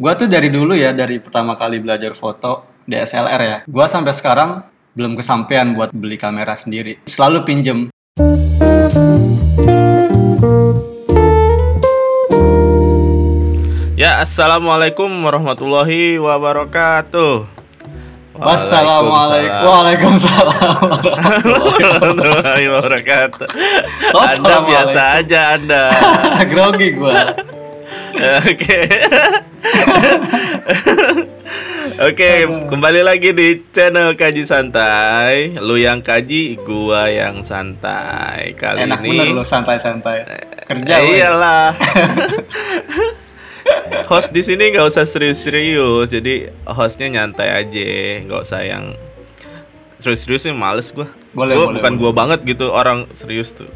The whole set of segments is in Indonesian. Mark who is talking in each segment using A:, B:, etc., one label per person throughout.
A: Gua tuh dari dulu ya, dari pertama kali belajar foto DSLR ya. Gua sampai sekarang belum kesampaian buat beli kamera sendiri. Selalu pinjem.
B: Ya, assalamualaikum warahmatullahi wabarakatuh.
A: Wassalamualaikum. Waalaikumsalam.
B: warahmatullahi wabarakatuh. Anda biasa aja Anda.
A: Grogi gua.
B: Oke. Oke, kembali lagi di channel Kaji Santai. Lu yang kaji, gua yang santai. Kali
A: Enak
B: ini
A: bener lu santai-santai. Kerja
B: Eh, iyalah. host di sini nggak usah serius-serius, jadi hostnya nyantai aja, nggak usah yang serius-serius sih males gua.
A: Boleh,
B: Gua
A: boleh,
B: bukan
A: boleh.
B: gua banget gitu orang serius tuh.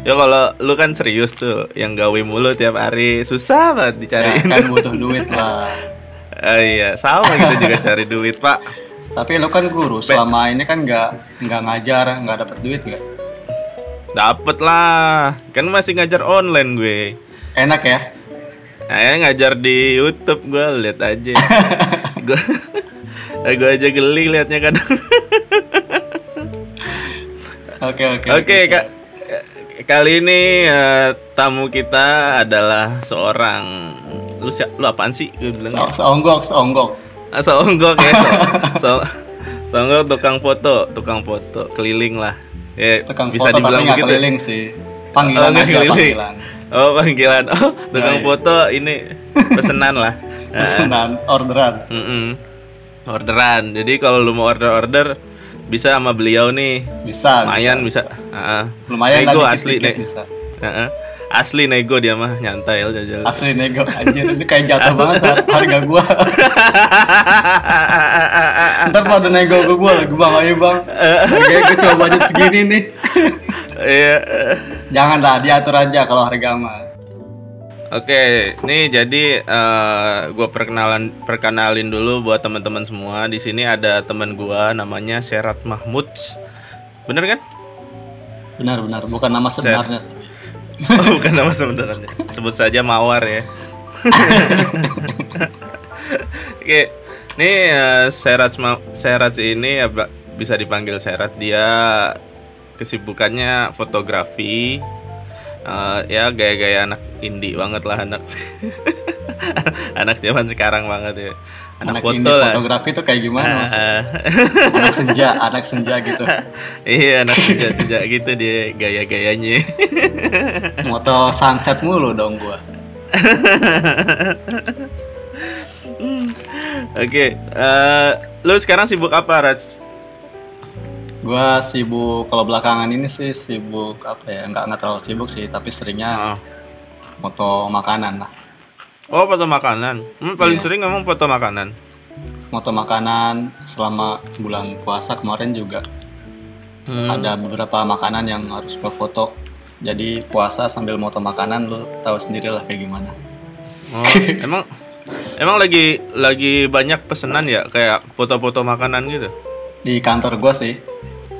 B: Ya kalau lu kan serius tuh, yang gawe mulu tiap hari susah banget
A: Ya,
B: dicariin.
A: kan butuh duit lah.
B: Ah, iya, sama kita juga cari duit, Pak.
A: Tapi lu kan guru, selama ini kan nggak nggak ngajar, nggak dapet duit nggak?
B: Dapet lah, kan masih ngajar online gue.
A: Enak ya?
B: Nah, ngajar di YouTube gue lihat aja. gue gue aja geli liatnya kadang.
A: Oke oke.
B: Oke, Kak. Kali ini eh, tamu kita adalah seorang lu siap lu apaan sih? Gue bilang.
A: Se- Seonggok, seonggok.
B: Ah, seonggok ya. So, so, seonggok tukang foto, tukang foto keliling lah. Ya,
A: Tukang
B: bisa
A: foto tapi
B: dibilang
A: nggak
B: begitu.
A: keliling sih. Panggilan
B: Oh,
A: aja
B: keliling.
A: panggilan.
B: Oh, panggilan. Oh, tukang
A: iya.
B: foto ini pesenan lah. Ah,
A: Pesanan, orderan.
B: mm-mm. Orderan. Jadi kalau lu mau order-order bisa sama beliau nih.
A: Bisa.
B: Lumayan bisa. Ah,
A: Lumayan
B: nego
A: lah
B: asli nih.
A: bisa.
B: Heeh. Asli nego dia mah nyantai lah jajal.
A: Asli nego anjir ini kayak jatuh banget saat harga gua. Ntar pada nego ke gua lagi bang, ayo bang. Harganya gua coba aja segini nih.
B: Iya.
A: Janganlah diatur aja kalau harga mah.
B: Oke, nih jadi eh gua perkenalan perkenalin dulu buat teman-teman semua. Di sini ada teman gua namanya Serat Mahmud. Bener kan?
A: Benar-benar bukan nama sebenarnya. sih.
B: Oh, bukan nama sebenarnya. Sebut saja Mawar ya. Oke, nih eh, Serat Ma- Serat ini ya, bisa dipanggil Serat. Dia kesibukannya fotografi. Eh, ya gaya-gaya anak indie banget lah anak. anak zaman sekarang banget ya. Anak,
A: Anak
B: foto lah.
A: fotografi tuh kayak gimana maksudnya?
B: Ah,
A: Anak senja, anak senja gitu.
B: iya anak senja-senja gitu dia gaya-gayanya.
A: Moto sunset mulu dong gua.
B: Oke, eh, lu sekarang sibuk apa, Raj?
A: Gua sibuk kalau belakangan ini sih sibuk apa ya? Enggak enggak terlalu sibuk sih, tapi seringnya
B: Oh,
A: moto makanan lah.
B: oh foto makanan. Hmm, paling
A: Iya.
B: sering ngomong foto makanan.
A: Moto makanan selama bulan puasa kemarin juga
B: Hmm.
A: ada beberapa makanan yang harus gua foto. Jadi puasa sambil moto makanan lu tahu sendiri lah kayak gimana.
B: Oh, emang emang lagi lagi banyak pesanan ya kayak foto-foto makanan gitu.
A: Di kantor gua sih,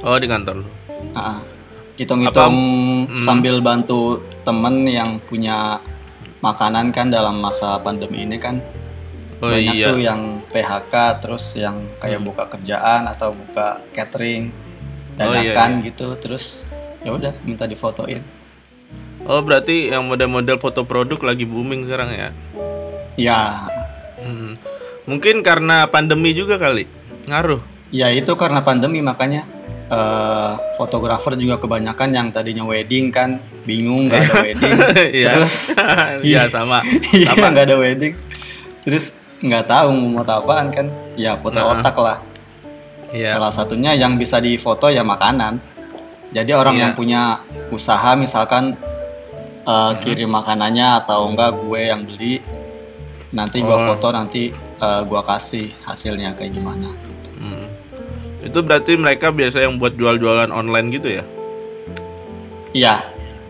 B: Oh, di kantor lu.
A: hitung-hitung
B: Hmm.
A: sambil bantu temen yang punya makanan kan dalam masa pandemi ini kan
B: Oh
A: banyak
B: iya.
A: tuh yang PHK terus yang kayak buka kerjaan atau buka catering
B: Oh, iya,
A: dadakan gitu terus ya udah minta difotoin
B: Oh, berarti yang model-model foto produk lagi booming sekarang ya.
A: ya
B: Hmm. Mungkin karena pandemi juga kali. Ngaruh.
A: ya itu karena pandemi makanya eh, fotografer juga kebanyakan yang tadinya wedding kan bingung nggak ada wedding
B: Iya.
A: terus
B: Iya, sama.
A: iya nggak ada wedding terus nggak tahu mau foto apaan kan ya foto
B: Nah.
A: otak lah
B: Iya.
A: Salah satunya yang bisa difoto ya makanan. Jadi orang
B: Iya.
A: yang punya usaha misalkan uh, kirim makanannya atau enggak gue yang beli, nanti gua
B: Oh.
A: foto nanti uh, gua kasih hasilnya kayak gimana.
B: Hmm. Itu berarti mereka biasa yang buat jual-jualan online gitu ya?
A: Iya,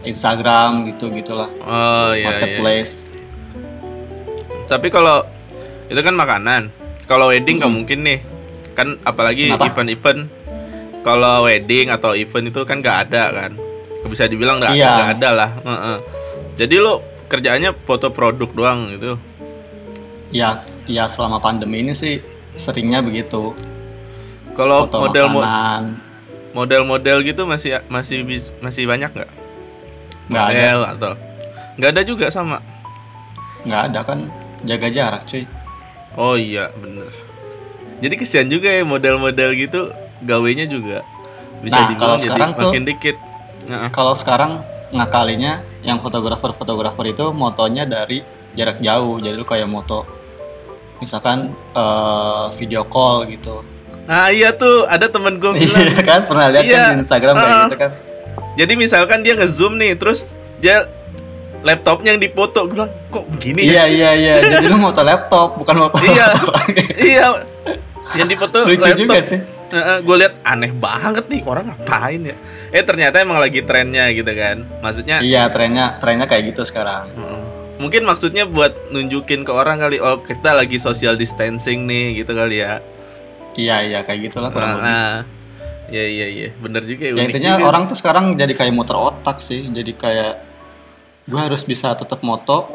A: Instagram gitu gitulah,
B: Oh iya iya.
A: marketplace.
B: Tapi kalau itu kan makanan. Kalau wedding nggak mungkin nih. Kan apalagi event-event. Kalau wedding atau event itu kan nggak ada kan. Bisa dibilang nggak
A: Iya.
B: nggak ada lah. Jadi lo kerjaannya foto produk doang gitu.
A: Ya ya selama pandemi ini sih seringnya begitu.
B: Kalau model mo-
A: makanan.
B: model-model gitu masih masih masih banyak nggak?
A: Nggak ada.
B: Atau nggak ada juga sama.
A: nggak ada kan jaga jarak cuy.
B: Oh iya bener. Jadi kesian juga ya model-model gitu gawenya juga bisa
A: Nah,
B: dibilang
A: kalau
B: jadi
A: sekarang tuh-
B: makin dikit. Nah,
A: Kalau sekarang ngakalinya yang fotografer-fotografer itu motonya dari jarak jauh. Jadi lu kayak moto misalkan eh, video call gitu.
B: Nah iya tuh ada temen gue bilang.
A: Iya kan pernah lihat
B: Iya.
A: kan di Instagram kayak
B: Ah.
A: gitu kan.
B: Jadi misalkan dia ngezoom nih, terus dia laptopnya yang dipoto, gue bilang kok begini ya?
A: Iya iya iya. Jadi lu moto laptop bukan moto
B: Iya. iya. Yang dipoto
A: Lucu
B: laptop.
A: juga sih.
B: gue lihat aneh banget nih orang ngapain ya? Eh ternyata emang lagi trennya gitu kan. Maksudnya
A: Iya trennya trennya kayak gitu sekarang.
B: mungkin maksudnya buat nunjukin ke orang kali oh kita lagi social distancing nih gitu kali ya.
A: Iya iya kayak gitulah kurang lebih.
B: Nah, iya iya iya, bener juga ya.
A: Ya intinya
B: juga.
A: orang tuh sekarang jadi kayak muter otak sih. Jadi kayak gue harus bisa tetap moto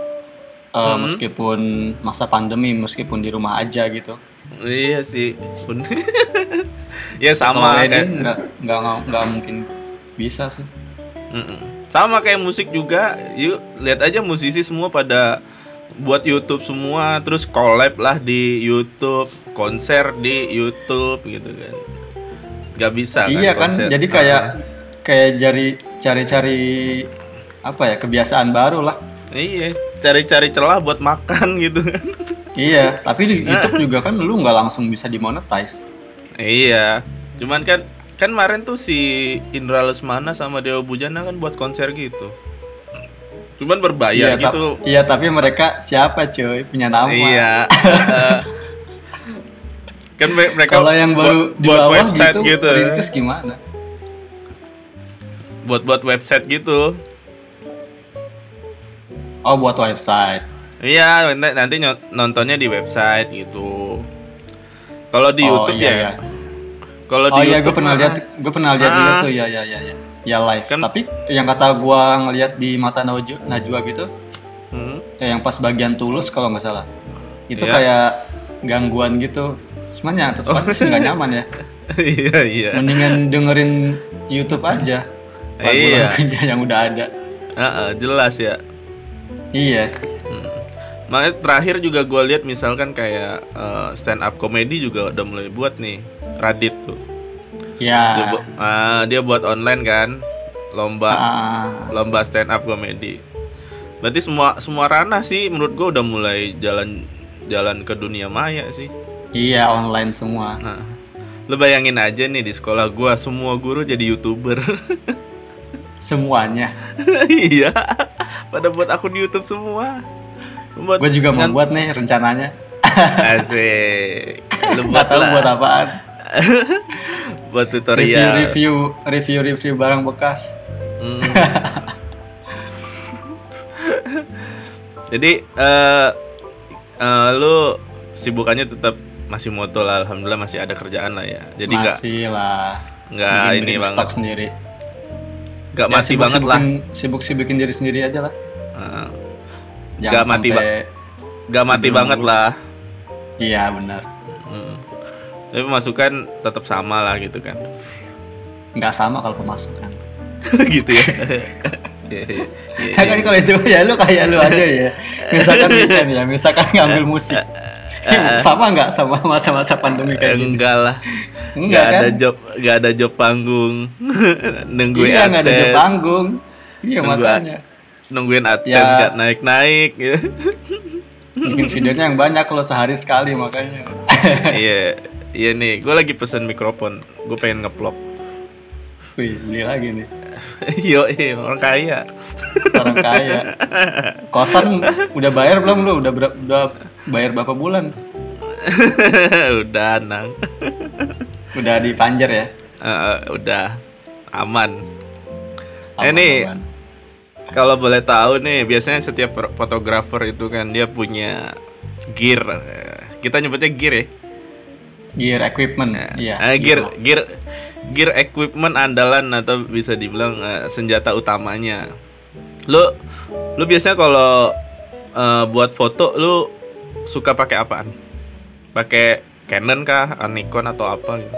A: eh, meskipun masa pandemi, meskipun di rumah aja gitu.
B: Iya sih, bener. ya sama kan.
A: nggak nggak nggak mungkin bisa sih.
B: Mm-mm. Sama kayak musik juga, yuk lihat aja musisi semua pada buat YouTube semua, terus collab lah di YouTube, konser di YouTube gitu kan. Gak bisa
A: iya kan,
B: konser.
A: jadi kayak
B: Ah,
A: kayak jari cari-cari apa ya kebiasaan baru lah.
B: iya, cari-cari celah buat makan gitu kan.
A: Iya, tapi di YouTube juga kan lu nggak langsung bisa dimonetize.
B: iya, cuman kan kan kemarin tuh si Indra Lesmana sama Dewa Bujana kan buat konser gitu. Cuman berbayar
A: iya,
B: gitu.
A: iya, tapi mereka siapa cuy? Punya nama.
B: Iya. kan me- mereka
A: Kalau yang baru
B: buat,
A: di
B: buat website
A: gitu,
B: gitu,
A: gimana?
B: buat buat website gitu.
A: Oh, buat website.
B: Iya, nanti, nontonnya di website gitu. Kalau di
A: oh,
B: YouTube
A: iya,
B: ya.
A: iya.
B: Kalau di
A: Oh iya, gue
B: YouTube
A: pernah
B: mah-
A: lihat, gue pernah lihat juga
B: Ah.
A: tuh, ya ya ya ya. Ya live.
B: Kan-
A: Tapi yang kata gua ngelihat di mata Najwa, Najwa gitu,
B: Hmm.
A: ya yang pas bagian tulus kalau nggak salah, itu
B: Iya.
A: kayak gangguan gitu. Cuman ya tetap aja sih nggak nyaman ya.
B: iya iya.
A: Mendingan dengerin YouTube aja.
B: Iya.
A: Yang udah ada.
B: Heeh, jelas ya.
A: Iya.
B: Makanya terakhir juga gue lihat misalkan kayak eh, stand up comedy juga udah mulai buat nih Radit tuh. Dia,
A: Ya.
B: bu- ah, dia buat online kan lomba
A: Ah,
B: lomba stand up comedy. Berarti semua semua ranah sih menurut gue udah mulai jalan jalan ke dunia maya sih.
A: Iya online semua.
B: Nah, lu bayangin aja nih di sekolah gua semua guru jadi youtuber.
A: Semuanya.
B: iya, pada buat akun YouTube semua. Buat
A: Gue juga mau buat nih rencananya.
B: Asik. Lu buat
A: tahu
B: lah.
A: buat apaan.
B: buat tutorial.
A: Review review review review barang bekas.
B: Hmm. Jadi eh eh, lu sibukannya tetap masih moto lah, alhamdulillah masih ada kerjaan lah ya. Jadi nggak
A: Masih lah.
B: nggak ini banget,
A: stok sendiri.
B: nggak
A: Ya,
B: mati banget lah.
A: Sibuk sibukin diri sendiri aja lah. Jangan
B: Nggak mati Nggak mati banget
A: dulu.
B: lah.
A: Iya benar.
B: Hmm. Tapi masukan tetap sama lah gitu kan.
A: Nggak sama kalau pemasukan.
B: gitu ya. Iya, iya, iya,
A: Ya kan kalau itu ya lu kayak lu aja ya. Misalkan weekend ya, misalkan ngambil musik. Sama nggak sama masa-masa pandemi kayak gini?
B: Enggak lah.
A: Enggak
B: Nggak ada
A: kan?
B: job, nggak ada job panggung. Nungguin
A: Iya nggak ada job
B: AdSense.
A: panggung. Iya
B: Nunggu-
A: makanya.
B: Nungguin AdSense
A: Ya.
B: nggak naik-naik gitu.
A: Bikin videonya yang banyak kalau sehari sekali makanya.
B: Iya. Iya nih, gue lagi pesen mikrofon. Gue pengen ngeplok.
A: Wih, beli lagi nih.
B: Yo, orang kaya.
A: Orang kaya. Kosan udah bayar belum lu? Udah ber- udah bayar berapa bulan?
B: udah, nang.
A: Udah dipanjer ya?
B: Eh, udah aman. Eh,
A: Aman,
B: nih,
A: aman.
B: Kalau boleh tahu nih, biasanya setiap fotografer itu kan dia punya gear. Eh, Kita nyebutnya gear ya.
A: Gear equipment. Iya.
B: Eh, gear, gear, gear equipment andalan atau bisa dibilang eh, senjata utamanya. Lu, lu biasanya kalau eh, buat foto lu suka pakai apaan? Pakai Canon kah, Nikon atau apa gitu?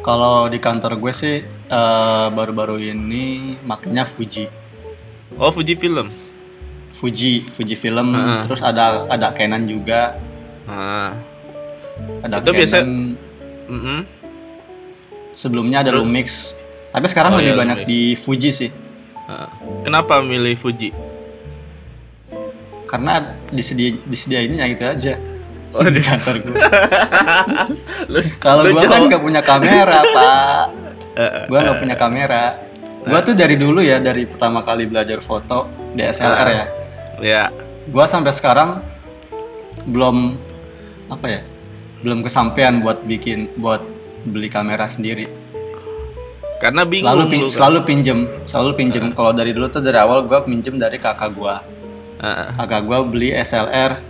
A: Kalau di kantor gue sih eh, baru-baru ini makanya Fuji.
B: Oh, Fuji Film.
A: Fuji, Fuji film,
B: Heeh.
A: terus ada ada Canon juga,
B: Nah,
A: ada
B: Itu
A: Canon.
B: biasa- mm-mm.
A: Sebelumnya ada Lumix. Tapi sekarang
B: Oh,
A: lebih
B: iya,
A: banyak
B: Lumix.
A: di Fuji sih.
B: Nah, Kenapa milih Fuji?
A: Karena disedi disediainnya gitu aja.
B: Oh,
A: di kantor gue. Kalau gua kan nggak punya kamera, Pak.
B: Eh, eh,
A: Gua nggak punya kamera. Gua tuh dari dulu ya, dari pertama kali belajar foto DSLR ya.
B: Ya,
A: Gua sampai sekarang belum apa ya? Belum kesampaian buat bikin buat beli kamera sendiri.
B: karena bingung
A: Selalu pin-
B: kan.
A: selalu pinjem, selalu pinjem. Kalau dari dulu tuh dari awal gua pinjem dari kakak gua.
B: Eh.
A: Kakak gua beli SLR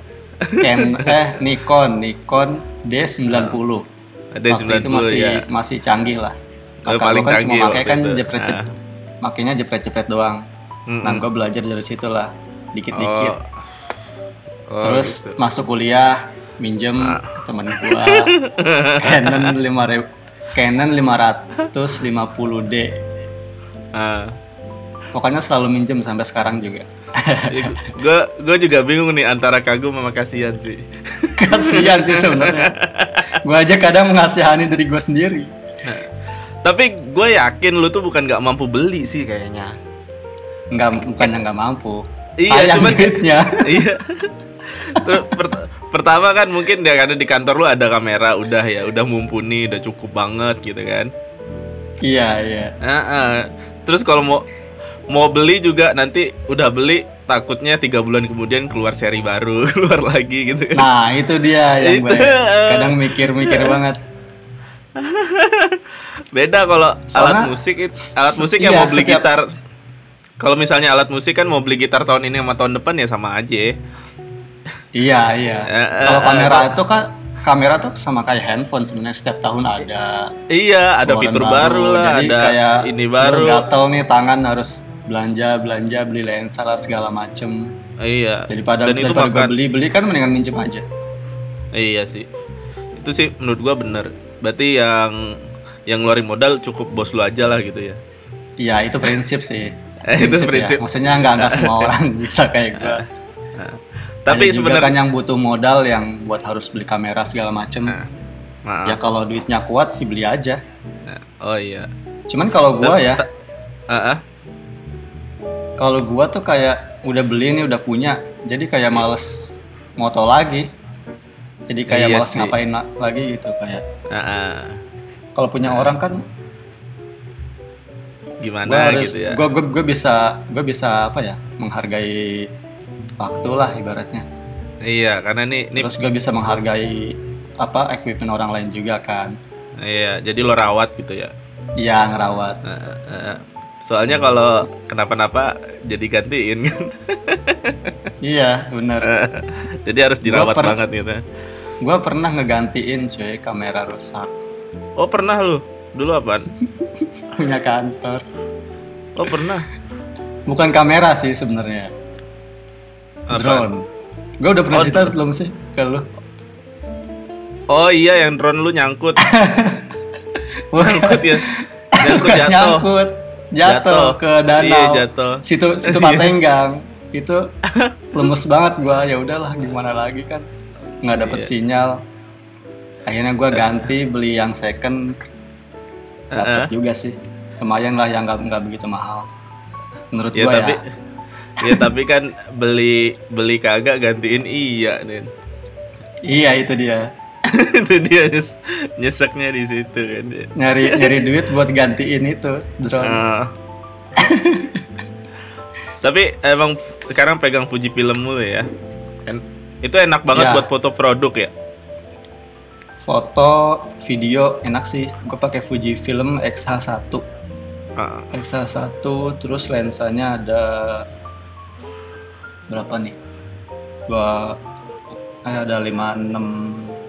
A: Ken eh Nikon, Nikon D90.
B: Ada
A: Waktu
B: 90
A: itu masih
B: ya.
A: masih canggih lah.
B: Oh,
A: Kakak
B: paling
A: kan
B: canggih
A: cuma pakai
B: waktu
A: kan jepret
B: Ah.
A: makainya jepret-jepret doang.
B: Mm-mm.
A: Nah, gue belajar dari situ lah, dikit-dikit.
B: Oh. Oh,
A: Terus
B: gitu.
A: masuk kuliah, minjem ke temen gua Canon 5000 Canon 550D.
B: Ah.
A: Pokoknya selalu minjem sampai sekarang juga.
B: gue gue juga bingung nih antara kagum sama kasihan sih.
A: Kasihan sih sebenarnya. Gua aja kadang mengasihani dari gua sendiri.
B: Tapi gue yakin lu tuh bukan nggak mampu beli sih kayaknya.
A: Enggak bukannya nggak mampu.
B: Iya,
A: Sayang
B: cuman-
A: duitnya.
B: iya. Terus pert- pertama kan mungkin ya karena di kantor lu ada kamera udah ya udah mumpuni udah cukup banget gitu kan.
A: iya, iya.
B: Ah, ah. Terus kalau mau mau beli juga nanti udah beli takutnya tiga bulan kemudian keluar seri baru keluar lagi gitu kan.
A: Nah, itu dia yang
B: Itu.
A: kadang mikir-mikir banget.
B: Beda kalau alat musik itu alat musik yang
A: iya,
B: mau beli
A: setiap-
B: gitar. Kalau misalnya alat musik kan mau beli gitar tahun ini sama tahun depan ya sama aja.
A: Iya, iya.
B: Eh, eh,
A: Kalau
B: eh,
A: kamera itu kan kamera tuh sama kayak handphone sebenarnya setiap tahun ada
B: Iya, ada fitur baru, lah,
A: Jadi
B: ada
A: kayak
B: ini baru.
A: gatel nih tangan harus belanja belanja beli lensa lah segala macem.
B: Iya.
A: Daripada
B: Dan itu
A: daripada gua
B: makan.
A: beli beli kan mendingan minjem aja.
B: Iya sih. Itu sih menurut gua bener. Berarti yang yang ngeluarin modal cukup bos lu aja lah gitu ya.
A: Iya itu prinsip sih.
B: Eh, itu
A: ya.
B: prinsip.
A: Maksudnya nggak nggak semua orang bisa kayak gua.
B: Nah, tapi
A: Ada juga
B: sebenarnya
A: kan yang butuh modal yang buat harus beli kamera segala macem.
B: Nah, maaf.
A: Ya kalau duitnya kuat sih beli aja.
B: Nah, oh iya.
A: Cuman kalau gua ya,
B: Ah, ah.
A: Kalau gua tuh kayak udah beli nih udah punya, jadi kayak males moto lagi. Jadi kayak
B: Iya
A: males
B: sih.
A: ngapain la- lagi gitu kayak.
B: Ah, ah.
A: Kalau punya orang kan
B: Gimana
A: gua harus
B: gitu ya.
A: gua, gua gua bisa gua bisa apa ya? menghargai waktu lah ibaratnya.
B: Iya, karena nih nih
A: Terus gua bisa menghargai apa equipment orang lain juga kan.
B: iya, jadi lo rawat gitu ya.
A: Iya ngerawat.
B: Ah, ah. Soalnya kalau kenapa-napa jadi gantiin kan.
A: Iya bener.
B: jadi harus dirawat banget gitu.
A: Gua pernah ngegantiin cuy kamera rusak
B: Oh, pernah lu? Dulu apaan?
A: punya kantor.
B: Oh, pernah.
A: Bukan kamera sih sebenarnya.
B: Apa?
A: Drone. Gue udah pernah
B: Oh,
A: cerita belum sih ke lu?
B: Oh iya, yang drone lu nyangkut. nyangkut ya. Nyangkut jatuh.
A: nyangkut. Jatuh, ke danau.
B: Iya, jatuh.
A: Situ situ. Patenggang. Itu lemes banget gua. Ya udahlah gimana lagi kan. nggak dapet
B: Iya.
A: sinyal. Akhirnya gua ganti beli yang second. Dapet juga sih. Lumayan lah yang nggak nggak begitu mahal. Menurut
B: Ya
A: gua
B: tapi
A: ya.
B: ya tapi kan beli beli kagak gantiin iya nih.
A: Iya itu dia.
B: itu dia nyes- nyeseknya di situ kan dia.
A: Nyari nyari duit buat gantiin itu drone.
B: Ah. tapi emang sekarang pegang Fuji film mulu ya. Kan itu enak banget
A: Ya.
B: buat foto produk ya.
A: Foto, video enak sih. Gue pakai Fujifilm X-H1.
B: Ah.
A: X-H1 terus lensanya ada berapa nih? Gua eh, ada 56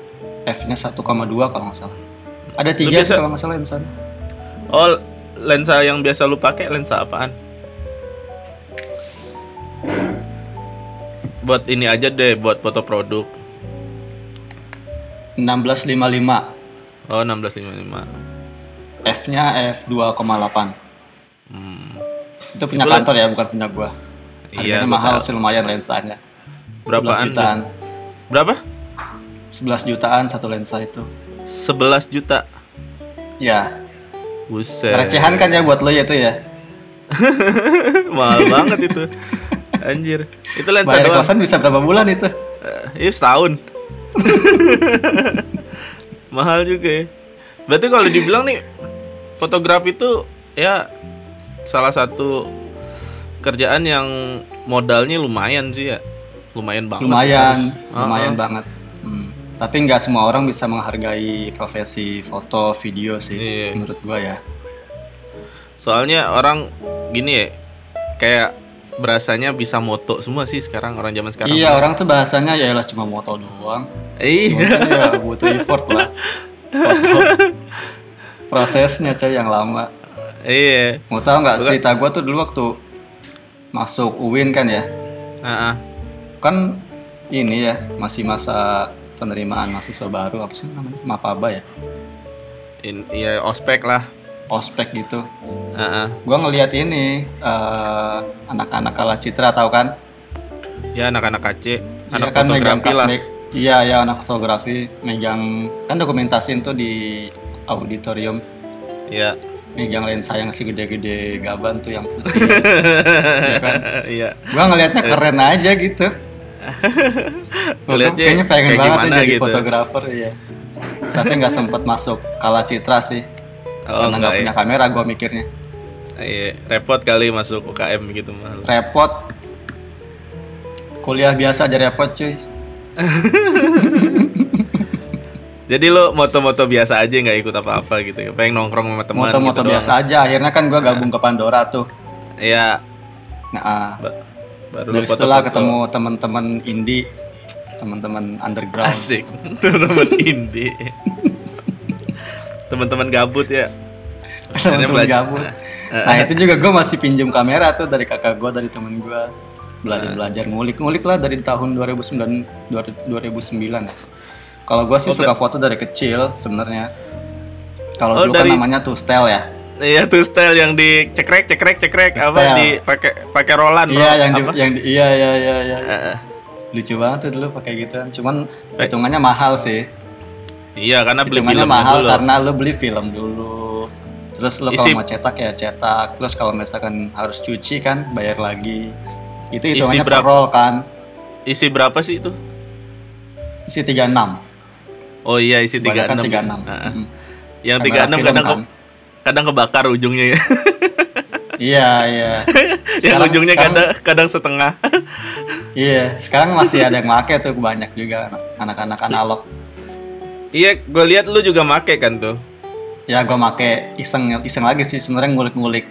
A: f-nya 1,2 kalau nggak salah. Ada tiga
B: biasa-
A: kalau nggak salah lensanya.
B: Oh, lensa yang biasa lu pakai lensa apaan? Buat ini aja deh, buat foto produk.
A: 1655.
B: Oh, 1655.
A: F-nya F2,8.
B: Hmm.
A: Itu punya
B: Itu
A: kantor ya, bukan punya gua.
B: Iya,
A: Harganya
B: gua
A: mahal sih lumayan lensanya.
B: Berapaan?
A: 11 jutaan.
B: Berapa?
A: 11 jutaan satu lensa itu.
B: 11 juta.
A: Ya,
B: Buset.
A: recehan kan ya buat lo ya itu ya.
B: Mahal banget itu. Anjir. Itu lensa
A: Bayar
B: doang.
A: kosan bisa berapa bulan itu?
B: Eh, Iya setahun. Mahal juga ya. Berarti kalau dibilang nih fotografi itu ya salah satu kerjaan yang modalnya lumayan sih ya. Lumayan banget.
A: Lumayan,
B: harus.
A: lumayan
B: Ah,
A: banget. Tapi nggak semua orang bisa menghargai profesi foto video sih,
B: Iya.
A: menurut gua ya.
B: Soalnya orang gini ya kayak berasanya bisa moto semua sih sekarang orang zaman sekarang.
A: Iya, orang tuh bahasanya ya lah cuma moto doang.
B: Iya.
A: Ya butuh effort lah. Foto. Prosesnya coy yang lama.
B: Iya.
A: Mau tau nggak cerita gua tuh dulu waktu masuk UIN kan ya?
B: Ah, ah.
A: Kan ini ya masih masa penerimaan mahasiswa baru apa sih namanya? Mapaba ya?
B: In, iya ospek lah.
A: Ospek gitu.
B: Ah, ah.
A: Gua ngelihat ini eh, anak-anak kala citra tahu kan?
B: Ya anak-anak KC, anak
A: Iya kan megang
B: fotografi lah.
A: me- Iya ya anak fotografi megang kan dokumentasiin tuh di auditorium
B: Iya.
A: megang lensa yang segede-gede gaban tuh yang putih. Iya kan?
B: Iya.
A: Gua ngelihatnya keren aja gitu. Gua
B: Ngeliatnya
A: kayaknya pengen
B: kayak
A: banget
B: gimana
A: jadi
B: gitu.
A: fotografer ya. Tapi nggak sempet masuk kala citra sih.
B: Oh,
A: karena nggak
B: ya.
A: punya kamera gua mikirnya.
B: Iya, repot kali masuk UKM gitu mah.
A: Repot. Kuliah biasa aja repot cuy.
B: Jadi lo moto-moto biasa aja nggak ikut apa-apa gitu ya. Pengen nongkrong sama teman
A: Moto-moto
B: gitu
A: biasa aja. Akhirnya kan gua gabung ke Pandora tuh.
B: Iya.
A: Nah, ah.
B: ba- baru
A: dari situlah
B: foto-foto.
A: ketemu teman-teman indie, teman-teman underground.
B: Asik. Teman-teman indie. Teman-teman gabut ya.
A: teman-teman gabut. Nah itu juga gue masih pinjem kamera tuh dari kakak gue dari temen gue belajar belajar ngulik ngulik lah dari tahun 2009 2009 ya. Kalau gue sih suka foto dari kecil sebenarnya. Kalau
B: Oh,
A: dulu
B: dari-
A: kan namanya tuh style ya.
B: Iya tuh style yang di cekrek cekrek cekrek apa di pakai pakai rolan
A: Iya
B: roll-
A: yang di,
B: apa?
A: yang di, iya iya iya iya.
B: Eh,
A: Lucu banget tuh dulu pakai gituan. Cuman hitungannya mahal sih.
B: iya karena beli film
A: mahal
B: dulu.
A: karena lo beli film dulu. Terus lo kalau mau cetak ya cetak. Terus kalau misalkan harus cuci kan bayar lagi. Itu hitungannya per
B: berapa?
A: roll kan.
B: Isi berapa sih itu?
A: Isi 36.
B: Oh iya isi 36.
A: Kebanyakan
B: ya.
A: 36.
B: Heeh.
A: Mm.
B: Yang
A: Kamera
B: 36
A: film
B: kadang
A: kan.
B: Kadang kebakar ujungnya ya.
A: Iya, iya.
B: yang
A: Sekarang-
B: ujungnya
A: sekarang-
B: kadang kadang setengah.
A: Iya, sekarang masih ada yang make tuh banyak juga anak- anak-anak analog.
B: iya, gue lihat lu juga make kan tuh.
A: Ya gue make iseng iseng lagi sih sebenarnya ngulik-ngulik.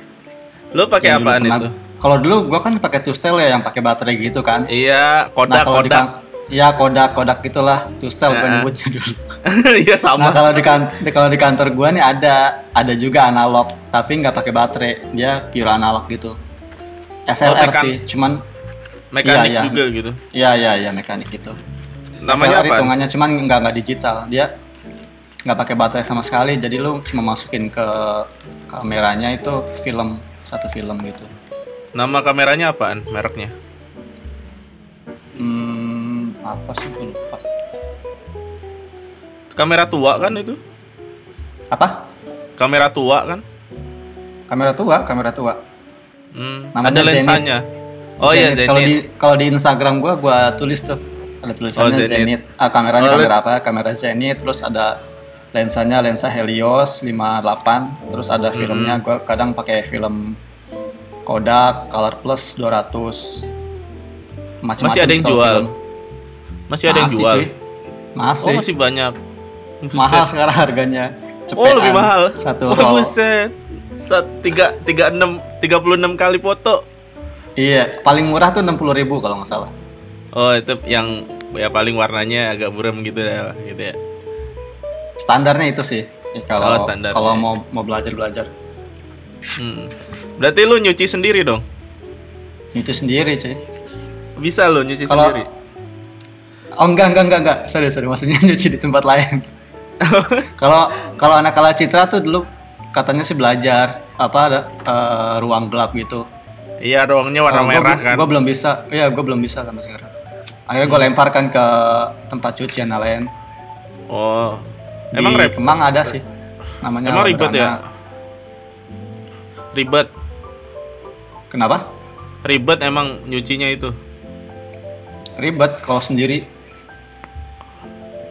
B: Lu pakai
A: Yang
B: apaan itu?
A: Kalau dulu gue kan pakai Tustel ya yang pakai baterai gitu kan.
B: Iya, kodak
A: di
B: kodak.
A: kan- Iya kodak kodak gitulah Tustel
B: Nah.
A: nyebutnya dulu.
B: Iya
A: Nah
B: sama.
A: kalau di kan di- kalau di kantor gua nih ada ada juga analog tapi nggak pakai baterai dia pure analog gitu. SLR
B: tekan-
A: sih cuman
B: Mekanik
A: iya, iya.
B: juga gitu.
A: ya ya ya mekanik gitu.
B: Namanya
A: SLR
B: apa?
A: hitungannya cuman nggak nggak digital dia nggak pakai baterai sama sekali jadi lu cuma masukin ke kameranya itu film satu film gitu.
B: Nama kameranya apaan? Mereknya?
A: Hmm, apa sih gue lupa.
B: Kamera tua kan itu?
A: Apa?
B: Kamera tua kan?
A: Kamera tua, kamera tua.
B: Hmm,
A: Namanya
B: ada lensanya. Oh iya.
A: Kalau di kalau di Instagram gua gua tulis tuh ada tulisannya
B: Oh, Zenith.
A: Zenith. Ah kameranya
B: Oh,
A: kamera apa? Kamera Zenith terus ada lensanya lensa Helios 58 terus ada
B: Hmm.
A: filmnya gua kadang pakai film Kodak Color Plus 200 macam-macam
B: Masih ada yang jual?
A: film.
B: Masih ada yang
A: Masih,
B: jual.
A: cuy. Masih.
B: Oh masih banyak. Buset.
A: mahal sekarang harganya.
B: Oh lebih
A: Cepetan,
B: mahal.
A: Satu
B: oh,
A: roll.
B: buset. Sat, tiga, tiga enam, tiga puluh enam kali foto.
A: Iya, paling murah tuh 60.000 ribu kalau nggak salah.
B: Oh itu yang ya paling warnanya agak buram gitu ya, gitu ya.
A: Standarnya itu sih. Ya, kalau
B: Oh, standarnya.
A: kalau mau mau belajar belajar.
B: Hmm. Berarti lu nyuci sendiri dong?
A: Itu sendiri cuy.
B: Bisa lu nyuci
A: Kalau-
B: sendiri?
A: Oh enggak enggak enggak enggak. Sorry sorry maksudnya nyuci di tempat lain. Kalau kalau anak kala citra tuh dulu katanya sih belajar apa ada eh, ruang gelap gitu.
B: Iya, ruangnya warna
A: gua
B: merah kan.
A: Gua belum bisa. Iya, gua belum bisa sampai sekarang. Akhirnya gua lemparkan ke tempat cucian yang lain.
B: Oh.
A: Di
B: Emang rep
A: Kemang ada sih. Namanya
B: Emang ribet ya? Ribet.
A: Kenapa?
B: Ribet emang nyucinya itu.
A: Ribet kalau sendiri.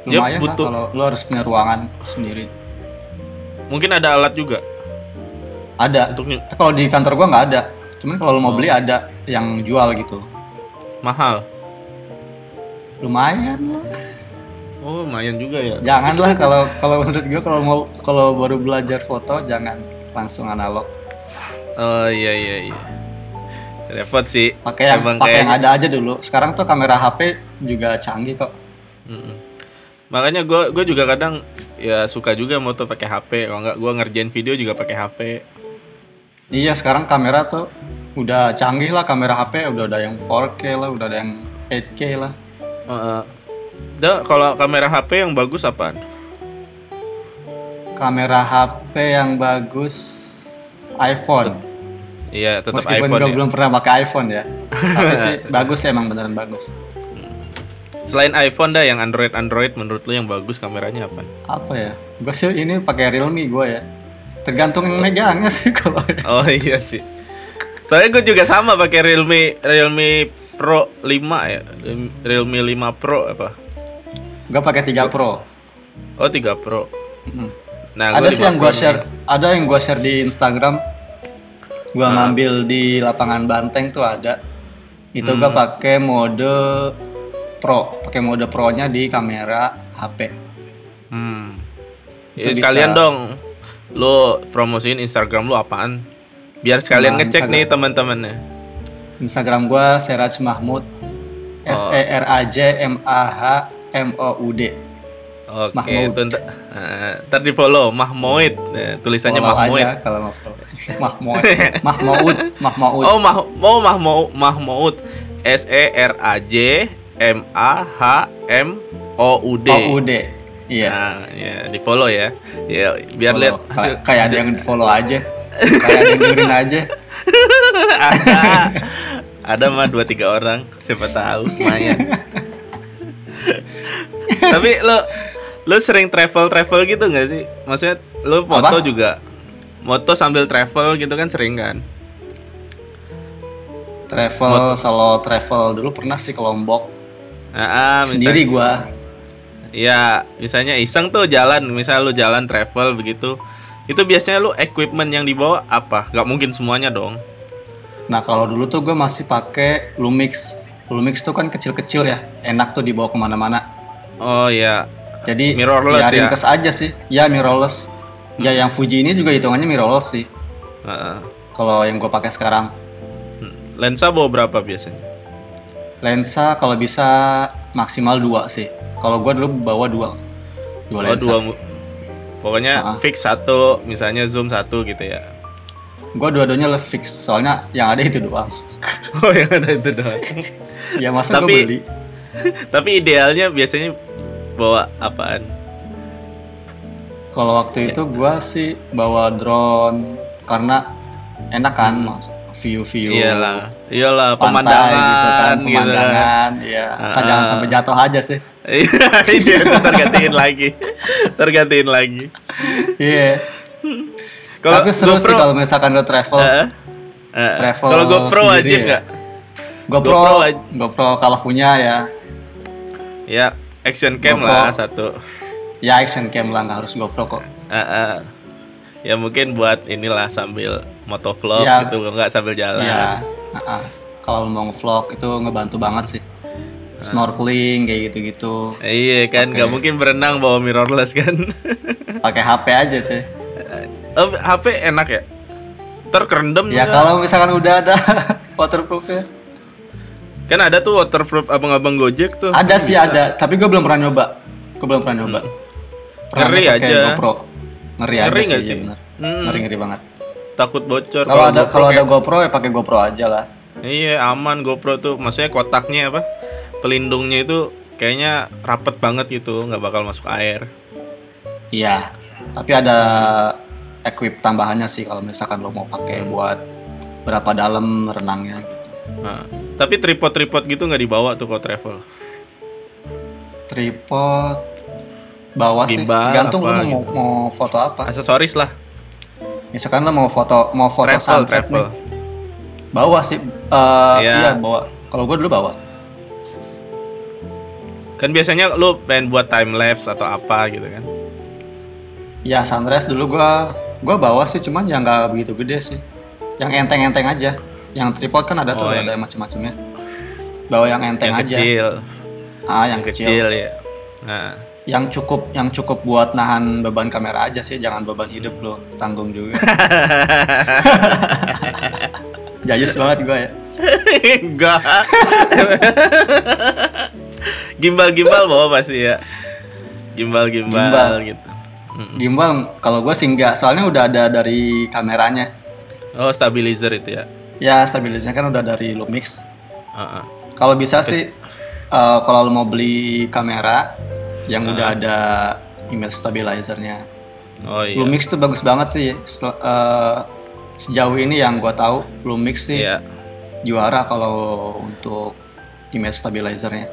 B: Ya,
A: Lumayan lah
B: butuh.
A: kalau lu harus punya ruangan sendiri.
B: Mungkin ada alat juga
A: Ada.
B: untuk nyu-
A: Eh, kalau di kantor gua nggak ada. Cuman kalau lu mau
B: Oh.
A: beli ada yang jual gitu.
B: mahal.
A: Lumayan lah.
B: Oh, lumayan juga ya.
A: Janganlah kalau kalau menurut gua kalau mau kalau baru belajar foto jangan langsung analog.
B: Oh iya iya iya. Repot sih.
A: Pakai yang pakai yang
B: kayaknya-
A: ada aja dulu. Sekarang tuh kamera HP juga canggih kok.
B: Mm-mm. Makanya gue gue juga kadang ya suka juga moto pakai HP. Kalau nggak gue ngerjain video juga pakai HP.
A: Iya, sekarang kamera tuh udah canggih lah kamera HP, udah ada yang 4K lah, udah ada yang 8K lah.
B: Heeh. Dah kalau kamera HP yang bagus apaan?
A: Kamera HP yang bagus iPhone.
B: Iya tetap
A: Meskipun
B: iPhone
A: gue
B: ya.
A: belum pernah pakai iPhone ya. Tapi sih bagus emang beneran bagus.
B: Selain iPhone dah yang Android Android menurut lu yang bagus kameranya apa?
A: Apa ya? Gue sih ini pakai Realme gue ya. Tergantung yang megangnya sih kalau
B: Oh iya sih. Soalnya gue juga sama pakai Realme Realme Pro 5 ya. Realme 5 Pro apa?
A: gue pakai 3 Pro.
B: Oh 3 Pro.
A: Mm.
B: Nah,
A: ada
B: gua
A: sih
B: 5
A: yang gue share, ada yang gue share di Instagram. Gue ngambil di lapangan Banteng tuh ada. Itu gue
B: Hmm.
A: pakai mode Pro, pakai mode Pro-nya di kamera HP.
B: Hmm.
A: Itu
B: Ya,
A: bisa-
B: sekalian dong. Lu promosiin Instagram lu apaan? Biar sekalian
A: Nah,
B: ngecek
A: Instagram.
B: nih teman-temannya.
A: Instagram gue Seraj Mahmud, S E R A J M A H M O U D.
B: Oke,
A: Mahmud.
B: itu ntar, eh, ntar di follow Mahmoid. Eh, tulisannya
A: Follow
B: Mahmoid.
A: aja kalau mau follow. Mahmud, Mahmud, Mahmud.
B: Oh, Mah mau Mahmoud, Mahmoud. S E R A J M A H M O U D.
A: O U D. Iya.
B: Nah, ya, di follow ya. Ya, biar lihat hasil.
A: kayak ada yang follow aja. kayak ada yang dengerin aja.
B: ada. Ada mah dua tiga orang, siapa tahu lumayan. Tapi lo lo sering travel travel gitu nggak sih? Maksudnya lo foto
A: Apa?
B: juga moto sambil travel gitu kan sering kan?
A: Travel, solo travel dulu pernah sih ke Lombok.
B: Ah, ah, misal-
A: Sendiri gua.
B: Ya, misalnya iseng tuh jalan, misal lu jalan travel begitu. Itu biasanya lu equipment yang dibawa apa? Gak mungkin semuanya dong.
A: Nah kalau dulu tuh gue masih pakai Lumix. Lumix tuh kan kecil-kecil ya, enak tuh dibawa ke mana-mana.
B: Oh ya,
A: Jadi
B: Mirrorless
A: ya ringkes aja sih. Ya mirrorless. Ya yang Fuji ini juga hitungannya mirrorless sih.
B: Heeh.
A: Kalau yang gue pakai sekarang.
B: Hmm. lensa bawa berapa biasanya?
A: Lensa kalau bisa maksimal dua sih. Kalau gue dulu bawa dua. Dua
B: Oh
A: lensa.
B: dua, pokoknya
A: Ah.
B: fix satu, misalnya zoom satu gitu ya.
A: Gue dua-duanya le fix. Soalnya yang ada itu doang.
B: Oh yang ada itu doang.
A: ya masa gue
B: Tapi-
A: beli.
B: Tapi idealnya biasanya bawa apaan?
A: Kalau waktu itu gua sih bawa drone karena enak kan mas view-view.
B: Iyalah, iyalah pemandangan
A: gitu kan,
B: gitu
A: pemandangan, iya. Asal
B: Ah.
A: jangan sampai jatuh aja sih.
B: Iya, itu tergantiin lagi, tergantiin lagi.
A: Iya.
B: Kalau
A: Tapi seru sih
B: GoPro-
A: kalau misalkan lo travel.
B: Eh, eh,
A: Travel
B: Kalau GoPro wajib
A: ya?
B: nggak?
A: GoPro,
B: GoPro
A: GoPro,
B: waj-
A: kalau punya ya,
B: Ya, action cam
A: GoPro.
B: lah satu.
A: ya action cam lah nggak harus GoPro kok.
B: Eh, eh. Ya mungkin buat inilah sambil motovlog
A: Ya.
B: gitu, nggak sambil jalan.
A: Iya. ah, ah. Kalau mau vlog itu ngebantu banget sih. Snorkeling kayak gitu-gitu.
B: Iya kan, nggak mungkin berenang bawa mirrorless kan?
A: Pakai HP aja sih.
B: Oh, HP enak ya? Terkerendam
A: Ya kalau misalkan udah ada waterproof ya.
B: Kan ada tuh waterproof abang-abang Gojek tuh.
A: Ada sih ada, tapi gue belum pernah nyoba. Gue belum pernah nyoba. Pernah
B: Ngeri aja.
A: GoPro. Ngeri,
B: Ngeri
A: aja sih,
B: sih?
A: iya bener.
B: Hmm.
A: Ngeri ngeri banget.
B: Takut bocor.
A: Kalau ada kalau ada
B: kayak-
A: GoPro ya pakai GoPro aja lah.
B: Iya aman GoPro tuh, maksudnya kotaknya apa? Pelindungnya itu kayaknya rapet banget gitu, nggak bakal masuk air.
A: Iya, tapi ada equip tambahannya sih kalau misalkan lo mau pakai buat berapa dalam renangnya gitu.
B: Nah, tapi tripod-tripod gitu nggak dibawa tuh kalau travel.
A: Tripod bawa sih, tergantung lo mau,
B: gitu.
A: mau foto apa.
B: Aksesoris lah.
A: Misalkan lo mau foto mau foto
B: Travel,
A: sunset
B: travel.
A: nih, bawa sih. Eh,
B: Iya.
A: Iya bawa. Kalau gue dulu bawa.
B: Kan biasanya lu pengen buat time lapse atau apa gitu kan.
A: Ya sunrise dulu gua gua bawa sih cuman yang nggak begitu gede sih. Yang enteng-enteng aja. Yang tripod kan ada tuh
B: Oh, yang-
A: ada macam-macamnya. Bawa yang enteng
B: yang
A: aja.
B: kecil.
A: Ah, yang,
B: Yang
A: kecil.
B: kecil ya. Nah,
A: Yang cukup yang cukup buat nahan beban kamera aja sih, jangan beban hidup lo tanggung juga. Jayus banget gua ya.
B: enggak. Gimbal-gimbal bawa pasti ya. Gimbal-gimbal
A: Gimbal.
B: gitu. Mm.
A: Gimbal kalau gua sih enggak, soalnya udah ada dari kameranya.
B: Oh, stabilizer itu ya.
A: Ya stabilisnya kan udah dari Lumix.
B: Heeh.
A: Kalau bisa sih eh, kalau lo mau beli kamera yang udah ada image stabilizernya.
B: Oh iya.
A: Lumix tuh bagus banget sih. Sel- eh, sejauh ini yang gua tahu Lumix sih
B: Iya.
A: juara kalau untuk image stabilizernya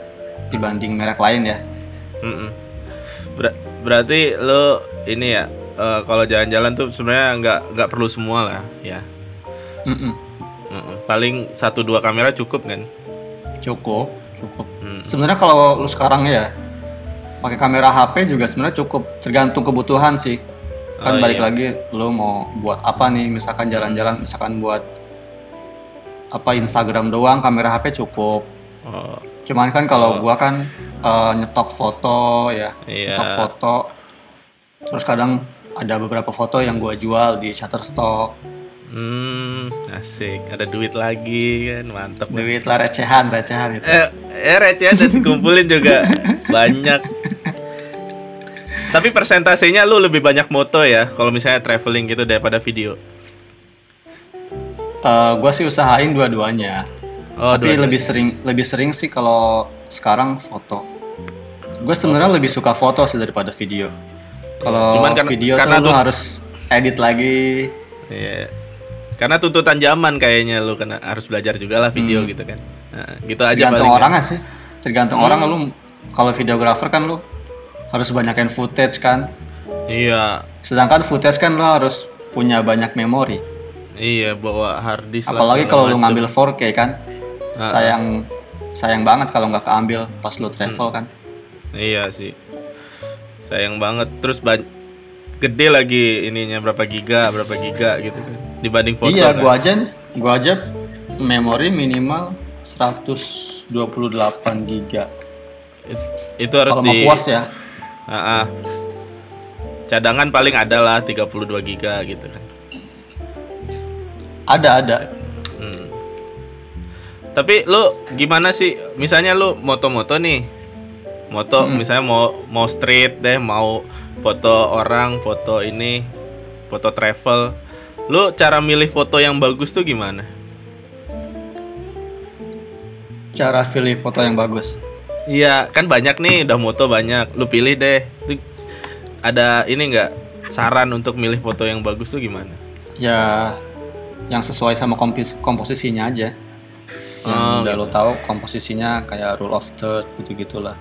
A: dibanding merek lain ya.
B: Mm-mm. Ber- berarti lo ini ya eh, kalau jalan-jalan tuh sebenarnya nggak nggak perlu semua lah ya.
A: Mm-mm.
B: Mm-mm. Paling satu dua kamera cukup kan?
A: Cukup, cukup.
B: Mm.
A: Sebenarnya kalau lu sekarang ya pakai kamera HP juga sebenarnya cukup tergantung kebutuhan sih. Kan
B: Oh,
A: balik
B: iya.
A: lagi lu mau buat apa nih misalkan jalan-jalan misalkan buat apa Instagram doang kamera HP cukup.
B: Oh,
A: Cuman kan kalau gua kan eh, nyetok foto ya,
B: Iya.
A: nyetok foto. Terus kadang ada beberapa foto yang gua jual di Shutterstock.
B: Hmm, asik. Ada duit lagi kan, mantep.
A: Duit lah recehan, recehan itu.
B: Eh, eh recehan dan dikumpulin juga banyak. Tapi persentasenya lu lebih banyak moto ya kalau misalnya traveling gitu daripada video.
A: Eh, gua sih usahain dua-duanya.
B: Oh,
A: Tapi
B: dua-
A: lebih sering lebih sering sih kalau sekarang foto. Gue sebenarnya lebih suka foto sih daripada video. Kalau
B: kan-
A: video
B: karena
A: tuh lu
B: tuh-
A: harus edit lagi.
B: Iya. Karena tuntutan zaman kayaknya lu kena harus belajar juga lah video gitu kan. Nah, gitu aja
A: Tergantung
B: paling. kan.
A: orangnya sih. Tergantung orang lu kalau videografer kan lu harus banyakin footage kan.
B: Iya.
A: Sedangkan footage kan lu harus punya banyak memori.
B: Iya, bawa hard disk
A: Apalagi kalau lu ngambil 4K kan.
B: Ah,
A: Sayang sayang banget kalau nggak keambil pas lu travel
B: Hmm.
A: kan.
B: Iya sih. Sayang banget. Terus gede lagi ininya berapa giga, berapa giga gitu kan. Dibanding foto
A: iya,
B: kan.
A: gua aja nih, gua aja memori minimal 128 giga.
B: It- itu harus
A: Kalau mau
B: di
A: puas ya.
B: Ah, ah. Cadangan paling ada lah 32 giga gitu kan.
A: Ada ada.
B: Hmm. Tapi lu gimana sih? Misalnya lu moto-moto nih. Moto misalnya mau mau street deh, mau foto orang, foto ini, foto travel. Lu cara milih foto yang bagus tuh gimana?
A: Cara pilih foto yang bagus.
B: Iya, kan banyak nih, udah moto banyak. Lu pilih deh. Ada ini enggak saran untuk milih foto yang bagus tuh gimana?
A: Ya yang sesuai sama kompos komposisinya aja. Yang
B: Oh,
A: udah lo tahu komposisinya kayak rule of third gitu-gitulah.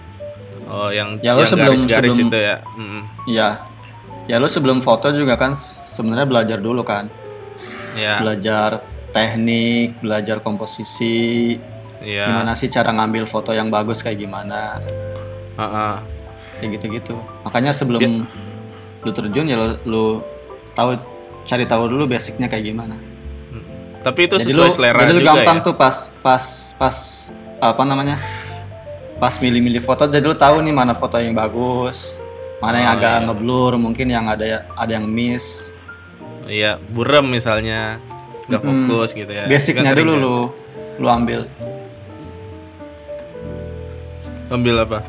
B: Oh, yang
A: Ya,
B: yang
A: sebelum-
B: garis-garis
A: sebelum-
B: itu ya. Mm,
A: Iya. Ya lo sebelum foto juga kan sebenarnya belajar dulu kan.
B: ya,
A: Belajar teknik, belajar komposisi,
B: ya.
A: gimana sih cara ngambil foto yang bagus kayak gimana.
B: Ah, ah.
A: kayak gitu-gitu makanya sebelum lu terjun ya lu, lu tahu cari tahu dulu basicnya kayak gimana
B: Tapi itu
A: jadi
B: sesuai
A: lu
B: selera
A: jadi lu
B: juga
A: gampang
B: ya.
A: tuh pas pas pas apa namanya pas milih-milih foto jadi lu tahu nih mana foto yang bagus mana yang
B: Oh,
A: agak
B: iya.
A: ngeblur mungkin yang ada ada yang miss
B: Iya, burem misalnya, nggak fokus gitu ya.
A: basicnya
B: Kan
A: dulu
B: kan?
A: lu lu ambil
B: Ambil apa?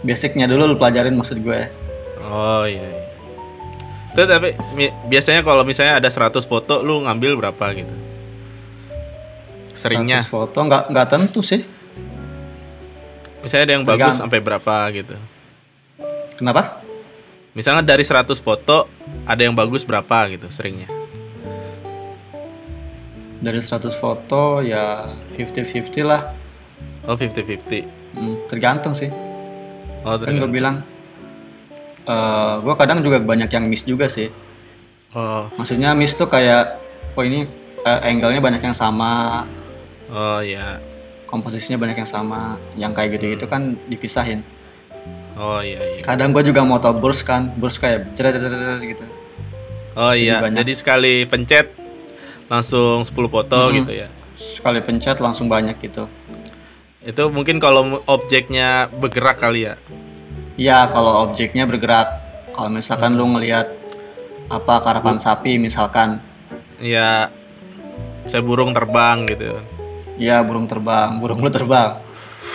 A: basicnya dulu lu pelajarin maksud gue
B: Oh iya. iya. Tuh, tapi mi- biasanya kalau misalnya ada 100 foto, lu ngambil berapa gitu? Seringnya.
A: 100 foto nggak nggak tentu sih
B: Misalnya ada yang bagus
A: Tergantung.
B: sampai berapa gitu.
A: Kenapa?
B: Misalnya dari 100 foto ada yang bagus berapa gitu seringnya.
A: Dari 100 foto ya 50-50 lah.
B: Oh 50-50.
A: Hmm, tergantung sih.
B: Oh
A: Kan gue
B: tergantung.
A: bilang, eh gue kadang juga banyak yang miss juga sih.
B: Oh,
A: Maksudnya miss tuh kayak, oh ini eh, angle-nya banyak yang sama,
B: oh ya.
A: komposisinya banyak yang sama, yang kayak gitu-gitu kan dipisahin.
B: Oh iya iya.
A: Kadang gue juga moto burst kan, burst kayak jeret gitu.
B: Oh iya.
A: banyak.
B: Jadi sekali pencet langsung 10 foto
A: Mm-mm.
B: gitu ya.
A: Sekali pencet langsung banyak gitu.
B: Itu mungkin kalau objeknya bergerak kali ya.
A: Iya, kalau objeknya bergerak. Kalau misalkan lu ngelihat apa karapan sapi misalkan,
B: Ya saya burung terbang gitu.
A: ya burung terbang, burung lu terbang.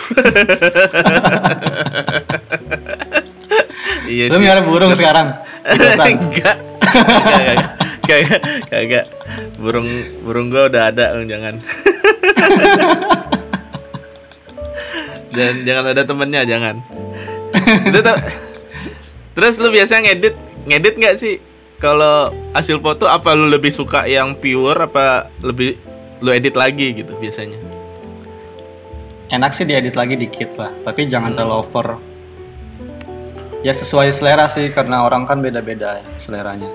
B: Iya
A: Lu miara burung sekarang? Di kosan?
B: enggak. Kagak, kagak. Burung burung gua udah ada, Bang, jangan. Dan jangan ada temennya, jangan. Itu tuh. Terus lu biasa ngedit, ngedit nggak sih? Kalau hasil foto apa lu lebih suka yang pure apa lebih lu edit lagi gitu biasanya?
A: Enak sih diedit lagi dikit lah, tapi jangan terlalu over. Ya sesuai selera sih, karena orang kan beda-beda ya seleranya.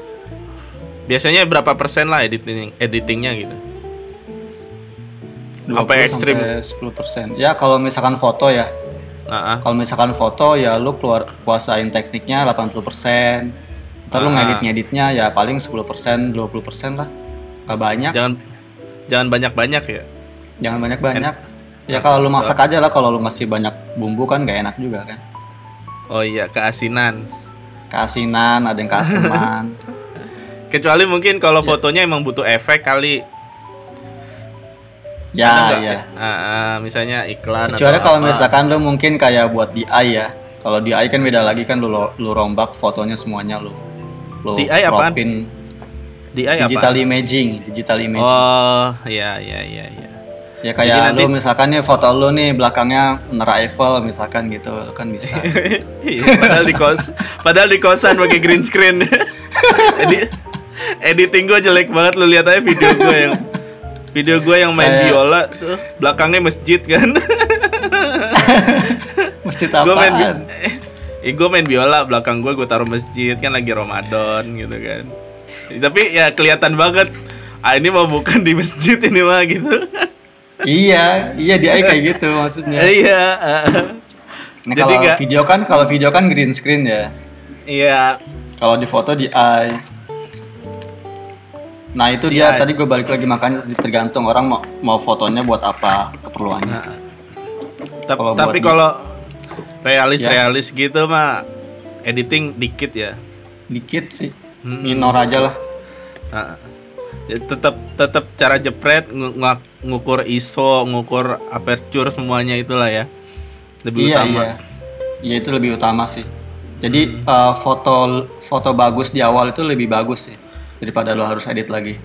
B: Biasanya berapa persen lah editing editingnya gitu? Apa
A: 20
B: ekstrim?
A: sampai 10%. Ya kalau misalkan foto ya,
B: ah.
A: kalau misalkan foto ya lu keluar kuasain tekniknya 80%. Ntar lu
B: Ah.
A: ngedit-ngeditnya ya paling 10%, 20% lah. Gak banyak,
B: Jangan jangan banyak-banyak ya.
A: jangan banyak-banyak. Ya kalau lu masak aja lah, kalau lu masih banyak bumbu kan gak enak juga kan.
B: Oh iya, keasinan.
A: Keasinan, ada yang keaseman.
B: Kecuali mungkin kalau fotonya emang butuh efek kali.
A: Ya,
B: nggak?
A: ya.
B: Ah, ah, misalnya iklan
A: Kecuali
B: atau
A: kalau
B: apa.
A: misalkan lu mungkin kayak buat DI ya. Kalau DI kan beda lagi kan lu lu rombak fotonya semuanya lu. Lu
B: DI apaan? DI apa?
A: digital imaging, digital imaging.
B: Oh, iya iya iya iya.
A: Ya
B: jadi
A: kayak
B: nanti-
A: lu misalkan nih foto lu nih belakangnya menara Eiffel misalkan gitu kan bisa.
B: Iya, padahal di kos, padahal di kosan pakai green screen. Edit, editing gue jelek banget lu lihat aja video gue yang video gue yang main
A: Kayak-
B: biola tuh belakangnya masjid kan.
A: Masjid
B: gue main bi- eh, gue main biola belakang gue gue taruh masjid kan lagi Ramadan gitu kan. Tapi ya kelihatan banget. Ah ini mau bukan di masjid ini mah gitu.
A: Iya, iya DI kayak gitu maksudnya.
B: Iya. ah.
A: Nah,
B: jadi
A: kalau
B: nggak-
A: video kan kalau video kan green screen ya.
B: Iya.
A: Kalau di foto DI. Nah itu
B: DI.
A: dia tadi gue balik lagi makanya tergantung orang mau, mau fotonya buat apa keperluannya.
B: Nah, Ta-
A: Kalau
B: tapi kalau realis
A: Ya.
B: realis gitu mah editing dikit ya.
A: Dikit sih,
B: Hmm.
A: minor aja lah.
B: Ah. Ya, tetap tetap cara jepret ngu- ngukur ISO, ngukur aperture semuanya itulah ya. Lebih
A: iya
B: utama.
A: iya, iya itu lebih utama sih. Jadi
B: Hmm.
A: eh, foto foto bagus di awal itu lebih bagus sih daripada lo harus edit lagi.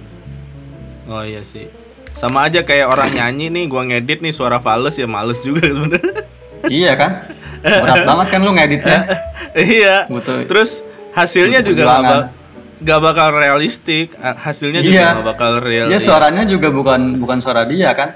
B: Oh iya sih. Sama aja kayak orang nyanyi nih, gua ngedit nih suara fals ya males juga sebenarnya.
A: iya kan? Berat banget kan lo ngeditnya.
B: iya.
A: Butuh-
B: Terus hasilnya
A: butuh
B: juga nggak bakal realistik. Hasilnya juga
A: Iya.
B: nggak bakal real.
A: Dia suaranya juga bukan bukan suara dia kan?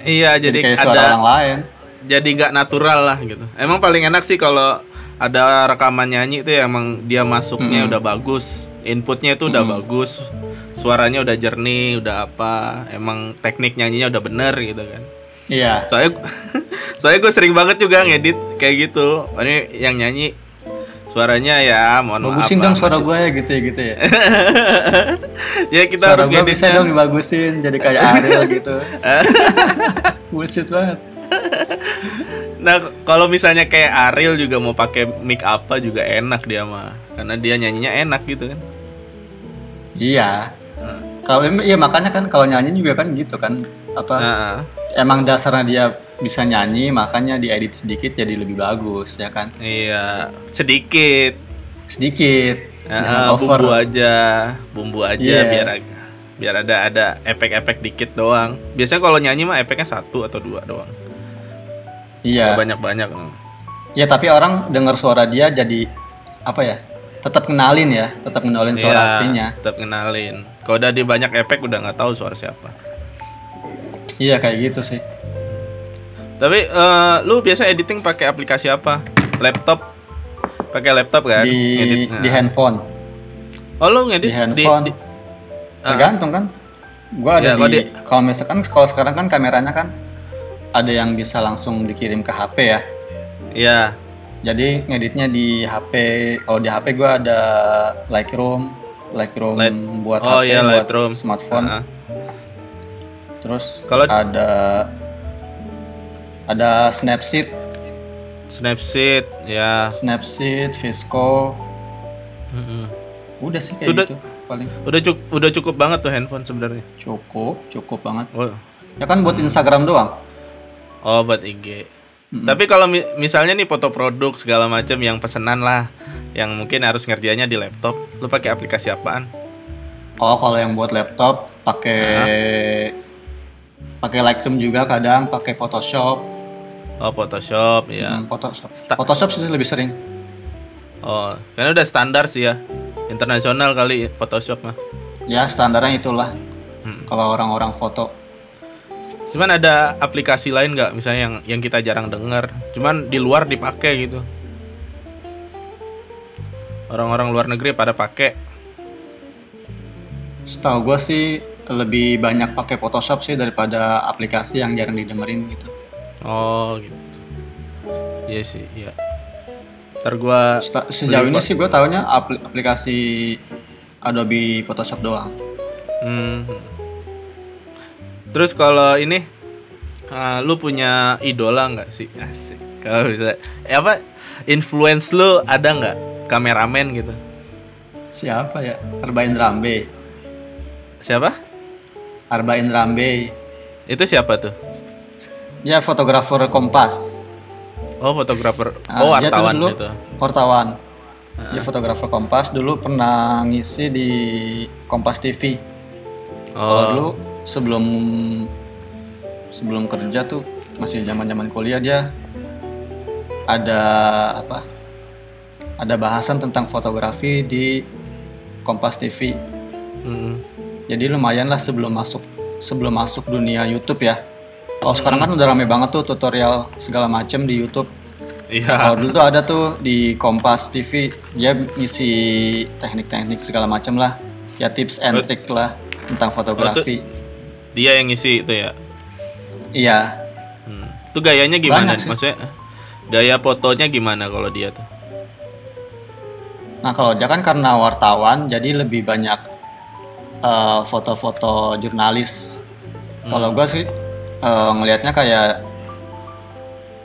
B: Iya, jadi,
A: kayak
B: ada
A: suara orang lain.
B: jadi nggak natural lah gitu. Emang paling enak sih kalau ada rekaman nyanyi itu ya emang dia masuknya udah bagus, inputnya itu udah bagus, suaranya udah jernih, udah apa, emang teknik nyanyinya udah bener gitu kan.
A: Iya.
B: Soalnya soalnya gue sering banget juga ngedit kayak gitu. Ini yang nyanyi suaranya ya mohon
A: Bagusin
B: maaf
A: dong suara gue ya gitu ya gitu ya.
B: ya kita
A: suara
B: harus
A: gue bisa
B: ngeditnya.
A: dong dibagusin jadi kayak Ariel gitu. Bullshit banget.
B: Nah, kalau misalnya kayak Ariel juga mau pakai mic apa juga enak dia mah. Karena dia nyanyinya enak gitu kan.
A: Iya. Kalau iya makanya kan kalau nyanyi juga kan gitu kan apa emang dasarnya dia bisa nyanyi makanya diedit sedikit jadi lebih bagus ya kan
B: iya, sedikit.
A: sedikit over
B: bumbu aja, bumbu aja
A: Iya.
B: biar biar ada ada efek-efek dikit doang. Biasanya kalau nyanyi mah efeknya satu atau dua doang.
A: Iya.
B: banyak-banyak.
A: Ya tapi orang dengar suara dia jadi apa ya? Tetap kenalin ya, tetap kenalin suara
B: Iya,
A: aslinya.
B: Tetap kenalin. Kalau udah di banyak efek udah nggak tahu suara siapa.
A: Iya kayak gitu sih.
B: Tapi eh, lu biasa editing pakai aplikasi apa? Laptop? Pakai laptop kan?
A: Di
B: Ngedit.
A: di
B: Nah.
A: handphone,
B: Oh lu ngedit
A: di handphone.
B: di-
A: Tergantung kan. Gua ada
B: kalau
A: di
B: di-
A: kalau misalkan kalau sekarang kan kameranya kan ada yang bisa langsung dikirim ke HP ya.
B: Iya.
A: Jadi ngeditnya di HP. Kalau di HP gua ada Lightroom, Lightroom
B: Light-
A: buat
B: oh
A: HP,
B: iya
A: buat
B: Lightroom.
A: smartphone.
B: Ah, ah.
A: Terus
B: Kalau-
A: ada ada Snapseed,
B: Snapseed, ya.
A: Snapseed, Visco.
B: Mm-mm.
A: Udah sih kayak
B: Udah-
A: gitu paling.
B: Udah cukup udah cukup banget tuh handphone sebenarnya.
A: Cukup, cukup banget.
B: Oh,
A: Ya kan buat Instagram doang.
B: oh buat IG. Tapi kalau mi- misalnya nih foto produk segala macam yang pesenan lah, yang mungkin harus ngerjainnya di laptop, lu pakai aplikasi apaan?
A: Oh, kalau yang buat laptop pakai pakai Lightroom juga kadang pakai Photoshop.
B: Oh Photoshop ya.
A: Hmm, Photoshop.
B: Sta-
A: Photoshop sih lebih sering.
B: Oh, karena udah standar sih ya. Internasional kali Photoshop mah.
A: Ya standarnya itulah.
B: Hmm.
A: Kalau orang-orang foto.
B: Cuman ada aplikasi lain nggak misalnya yang yang kita jarang dengar, cuman di luar dipakai gitu. Orang-orang luar negeri pada pakai.
A: Setahu gue sih lebih banyak pakai Photoshop sih daripada aplikasi yang jarang didengerin gitu.
B: Oh, gitu. Iya sih, iya. Ntar gua
A: Seta- Sejauh ini sih gue taunya apli- aplikasi Adobe Photoshop doang.
B: Hmm. Terus kalau ini eh, lu punya idola nggak sih? Asik. Kalau bisa eh, apa influence lu ada nggak kameramen gitu?
A: Siapa ya? Arbain Rambe.
B: Siapa?
A: Arbain Rambe.
B: Itu siapa tuh?
A: Ya fotografer Kompas.
B: Oh, fotografer.
A: Ah,
B: oh,
A: tuh
B: wartawan
A: dulu
B: gitu.
A: Wartawan. Dia fotografer Kompas dulu pernah ngisi di Kompas TV. Kalau
B: Oh,
A: dulu sebelum sebelum kerja tuh masih zaman-zaman kuliah dia ada apa? Ada bahasan tentang fotografi di Kompas TV.
B: mm-mm.
A: Jadi lumayan lah sebelum masuk sebelum masuk dunia YouTube ya. Kalau sekarang kan udah rame banget tuh tutorial segala macem di YouTube.
B: Iya.
A: Kalau dulu tuh ada tuh di Kompas TV dia ngisi teknik-teknik segala macem lah. Ya tips and trick lah tentang fotografi.
B: Dia yang ngisi itu ya.
A: Iya.
B: Hmm. Itu gayanya gimana?
A: Banyak sih.
B: Maksudnya gaya fotonya gimana kalau dia tuh?
A: Nah kalau dia kan karena wartawan jadi lebih banyak eh, foto-foto jurnalis. Kalau gua sih eh, ngelihatnya kayak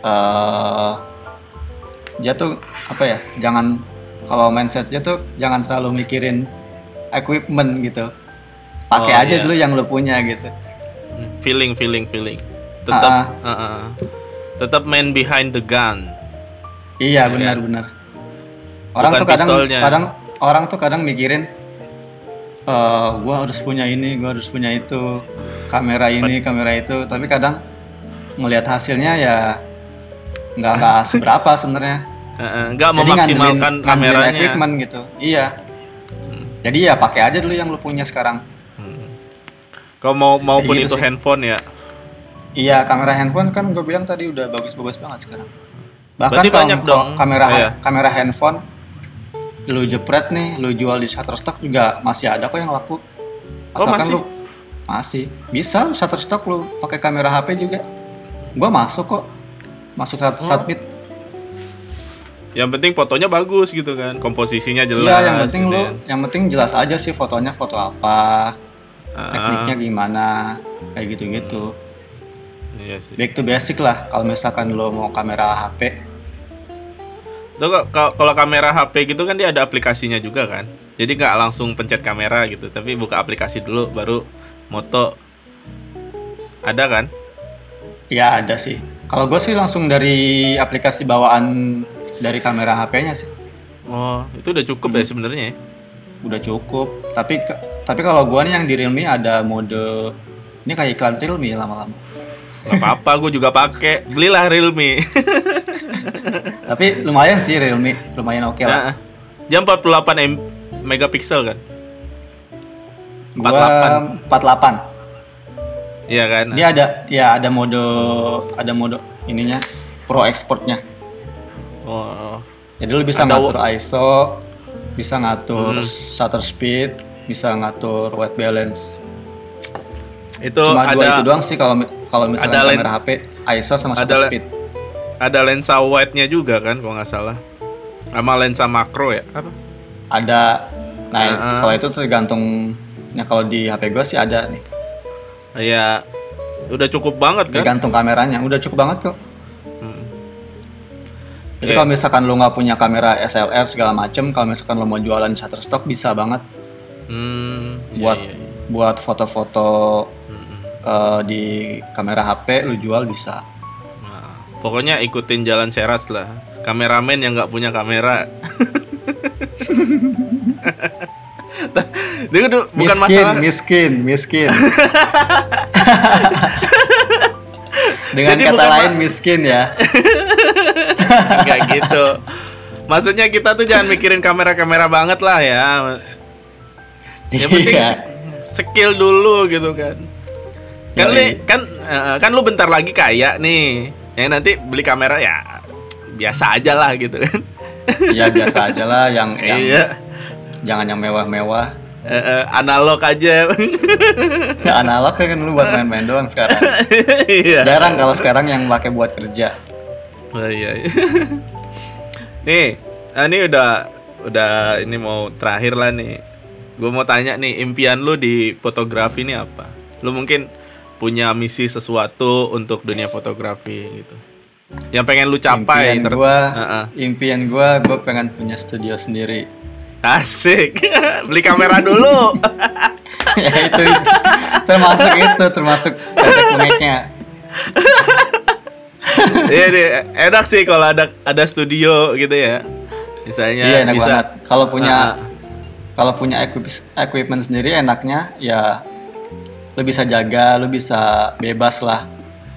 A: eh dia tuh apa ya? Jangan kalau mindsetnya tuh jangan terlalu mikirin equipment gitu. Pakai
B: Oh,
A: aja
B: iya.
A: dulu yang lu punya gitu.
B: Feeling, feeling, feeling. Tetap,
A: Ah,
B: ah, ah. tetap man behind the gun.
A: Iya benar-benar.
B: Ya
A: Orang
B: Bukan
A: tuh kadang
B: pistolnya.
A: kadang orang tuh kadang mikirin eh gua harus punya ini, gua harus punya itu, kamera ini, kamera itu, tapi kadang ngelihat hasilnya ya nggak nggak seberapa sebenarnya.
B: Nggak
A: ngandelin-
B: memaksimalkan
A: ngandelin
B: kameranya.
A: equipment gitu. Iya. Jadi ya pakai aja dulu yang lu punya sekarang.
B: Kalau mau maupun
A: gitu
B: itu
A: sih.
B: handphone ya.
A: Iya, kamera handphone kan gue bilang tadi udah bagus-bagus banget sekarang. Bahkan
B: Berarti
A: kalau
B: banyak
A: kalau
B: dong.
A: kamera
B: Oh, iya.
A: kamera handphone lu jepret nih, lu jual di Shutterstock juga masih ada kok yang laku.
B: Oh,
A: Asalkan
B: masih?
A: lu masih bisa Shutterstock lu pakai kamera HP juga. Gua masuk kok. Masuk sat
B: Oh.
A: Satbit.
B: Yang penting fotonya bagus gitu kan, komposisinya jelas.
A: Iya, yang penting
B: gitu
A: lu
B: ya.
A: yang penting jelas aja sih fotonya foto apa,
B: Ah,
A: tekniknya gimana, kayak gitu-gitu.
B: Iya sih.
A: Back to basic lah kalau misalkan lu mau kamera HP.
B: Tuh kok- kalau kamera HP gitu kan dia ada aplikasinya juga kan. Jadi nggak langsung pencet kamera gitu, tapi buka aplikasi dulu baru moto. Ada kan?
A: Ya ada sih. Kalau gue sih langsung dari aplikasi bawaan dari kamera HP-nya sih.
B: Oh, itu udah cukup
A: Hmm.
B: ya sebenarnya ya.
A: Udah cukup. Tapi tapi kalau gua nih yang di Realme ada mode ini kayak iklan Realme lama-lama.
B: Gak apa-apa, gue juga pakai. Belilah Realme.
A: Tapi lumayan sih Realme, lumayan oke lah.
B: Nah, jam 48 M megapiksel kan?
A: Gua 48.
B: Iya kan?
A: Dia ada ya ada mode ada mode ininya pro exportnya.
B: Oh,
A: Jadi lu bisa
B: Ada
A: ngatur ISO, bisa ngatur
B: Hmm.
A: shutter speed, bisa ngatur white balance.
B: itu
A: Cuma
B: ada
A: dua itu doang sih kalau kalau misalnya kamera HP, ISO sama shutter speed.
B: Ada lensa wide-nya juga kan kalau nggak salah. Sama lensa makro ya? Apa?
A: Ada nah
B: Ah.
A: kalau itu tergantung ya kalau di HP gua sih ada nih.
B: Ya udah cukup banget kan?
A: Tergantung kameranya, udah cukup banget kok.
B: Hmm.
A: Jadi
B: Iya.
A: kalau misalkan lu nggak punya kamera SLR segala macem, kalau misalkan lu mau jualan Shutterstock bisa banget
B: Hmm, iya,
A: buat
B: iya, iya.
A: buat foto-foto eh, di kamera HP lu jual bisa.
B: Pokoknya ikutin jalan serat lah. Kameramen yang nggak punya kamera. Itu tuh bukan
A: miskin,
B: masalah.
A: miskin, miskin. Dengan
B: Jadi
A: kata lain miskin ya.
B: Kayak gitu. Maksudnya kita tuh jangan mikirin kamera-kamera banget lah ya. Yang penting
A: Iya.
B: skill dulu gitu kan. Kan
A: Yoi.
B: li, kan eh, kan lu bentar lagi kaya nih. Ya nanti beli kamera ya biasa aja lah gitu kan.
A: Ya biasa aja lah yang yang
B: Iya.
A: jangan yang mewah-mewah.
B: Eh, analog aja.
A: Analog kan lu buat main-main doang sekarang.
B: Iya.
A: Jarang kalau sekarang yang pakai buat kerja.
B: Oh, iya. iya. nih, ah, ini udah udah ini mau terakhir lah nih. Gue mau tanya nih, impian lu di fotografi ini apa? Lu mungkin punya misi sesuatu untuk dunia fotografi gitu. Yang pengen lu capai.
A: impian gua,
B: Heeh.
A: impian gua, gua pengen punya studio sendiri.
B: Asik. Beli kamera dulu.
A: ya itu, itu. termasuk itu termasuk efek mengeknya.
B: Iya deh, enak sih kalau ada ada studio gitu ya. Misalnya
A: Iya enak
B: bisa
A: banget. Kalau punya
B: Ah, ah.
A: kalau punya equip- equipment sendiri enaknya ya lu bisa jaga, lu bisa bebas lah.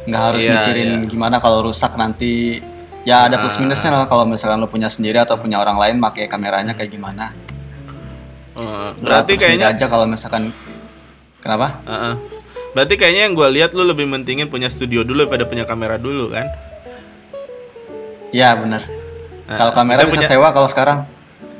A: Nggak harus
B: Iya,
A: mikirin
B: iya.
A: gimana kalau rusak nanti. Ya ada plus minusnya lah kalau misalkan lu punya sendiri atau punya orang lain pakai kameranya kayak gimana. Lu
B: berarti
A: sendiri
B: kayaknya
A: aja kalau misalkan kenapa?
B: Heeh. Berarti kayaknya yang gue lihat lu lebih mentingin punya studio dulu daripada punya kamera dulu kan?
A: Ya benar.
B: Nah,
A: kalau kamera
B: bisa punya-
A: sewa kalau sekarang.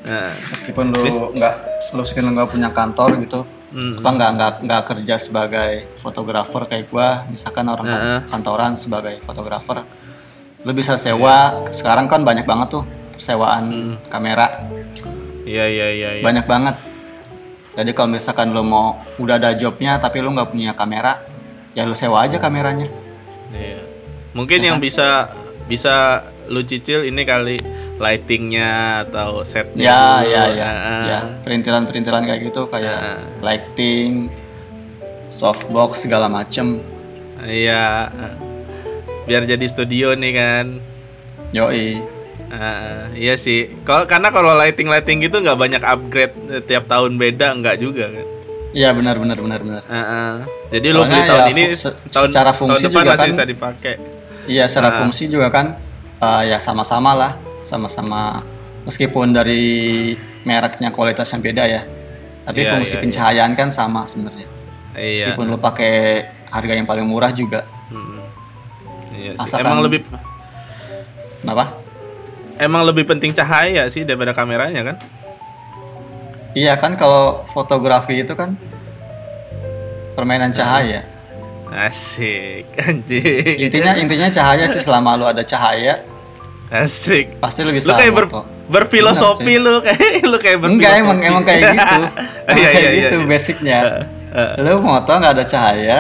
B: Nah,
A: Meskipun lu nggak lu lu nggak punya kantor gitu,
B: hmm.
A: apa nggak nggak nggak kerja sebagai fotografer kayak gua, misalkan orang kan-
B: Heeh.
A: kantoran sebagai fotografer, lu bisa sewa. Sekarang kan banyak banget tuh persewaan kamera,
B: Iya iya iya. iya.
A: banyak banget. Jadi kalau misalkan lu mau udah ada jobnya tapi lu nggak punya kamera, ya lu sewa aja kameranya.
B: Iya. Mungkin yang bisa bisa lu cicil ini kali lightingnya atau setnya.
A: Ya
B: dulu.
A: ya ya,
B: Heeh.
A: ya perintilan-perintilan kayak gitu kayak
B: Heeh.
A: lighting, softbox segala macem.
B: Iya. Biar jadi studio nih kan.
A: Yoi.
B: Heeh, iya sih. Kalau karena kalau lighting lighting gitu nggak banyak upgrade eh, tiap tahun beda nggak juga kan.
A: Iya benar benar benar benar.
B: Heeh. Jadi lu
A: Soalnya
B: beli tahun
A: ya
B: ini
A: se-
B: tahun
A: secara
B: tahun
A: fungsi
B: depan
A: juga
B: masih
A: kan-
B: bisa dipakai.
A: Iya secara
B: Ah.
A: fungsi juga kan eh, ya sama-sama lah, sama-sama meskipun dari mereknya kualitasnya beda ya. Tapi
B: Iya,
A: fungsi
B: iya,
A: pencahayaan kan sama sebenarnya.
B: Iya.
A: Meskipun lu pakai harga yang paling murah juga.
B: Iya sih.
A: Asalkan-
B: Emang lebih
A: Kenapa?
B: emang lebih penting cahaya sih daripada kameranya kan?
A: Iya kan kalau fotografi itu kan permainan cahaya.
B: Asik, anjing.
A: Intinya intinya cahaya sih selama lu ada cahaya
B: Asik.
A: pasti lu bisa
B: Lu kayak ber- berfilosofi lu kayak lu kayak berfilosofi.
A: Enggak emang emang kayak gitu. Emang
B: Iya,
A: kayak
B: iya, iya,
A: gitu
B: iya.
A: basicnya.
B: Eh,
A: Lu foto nggak ada cahaya,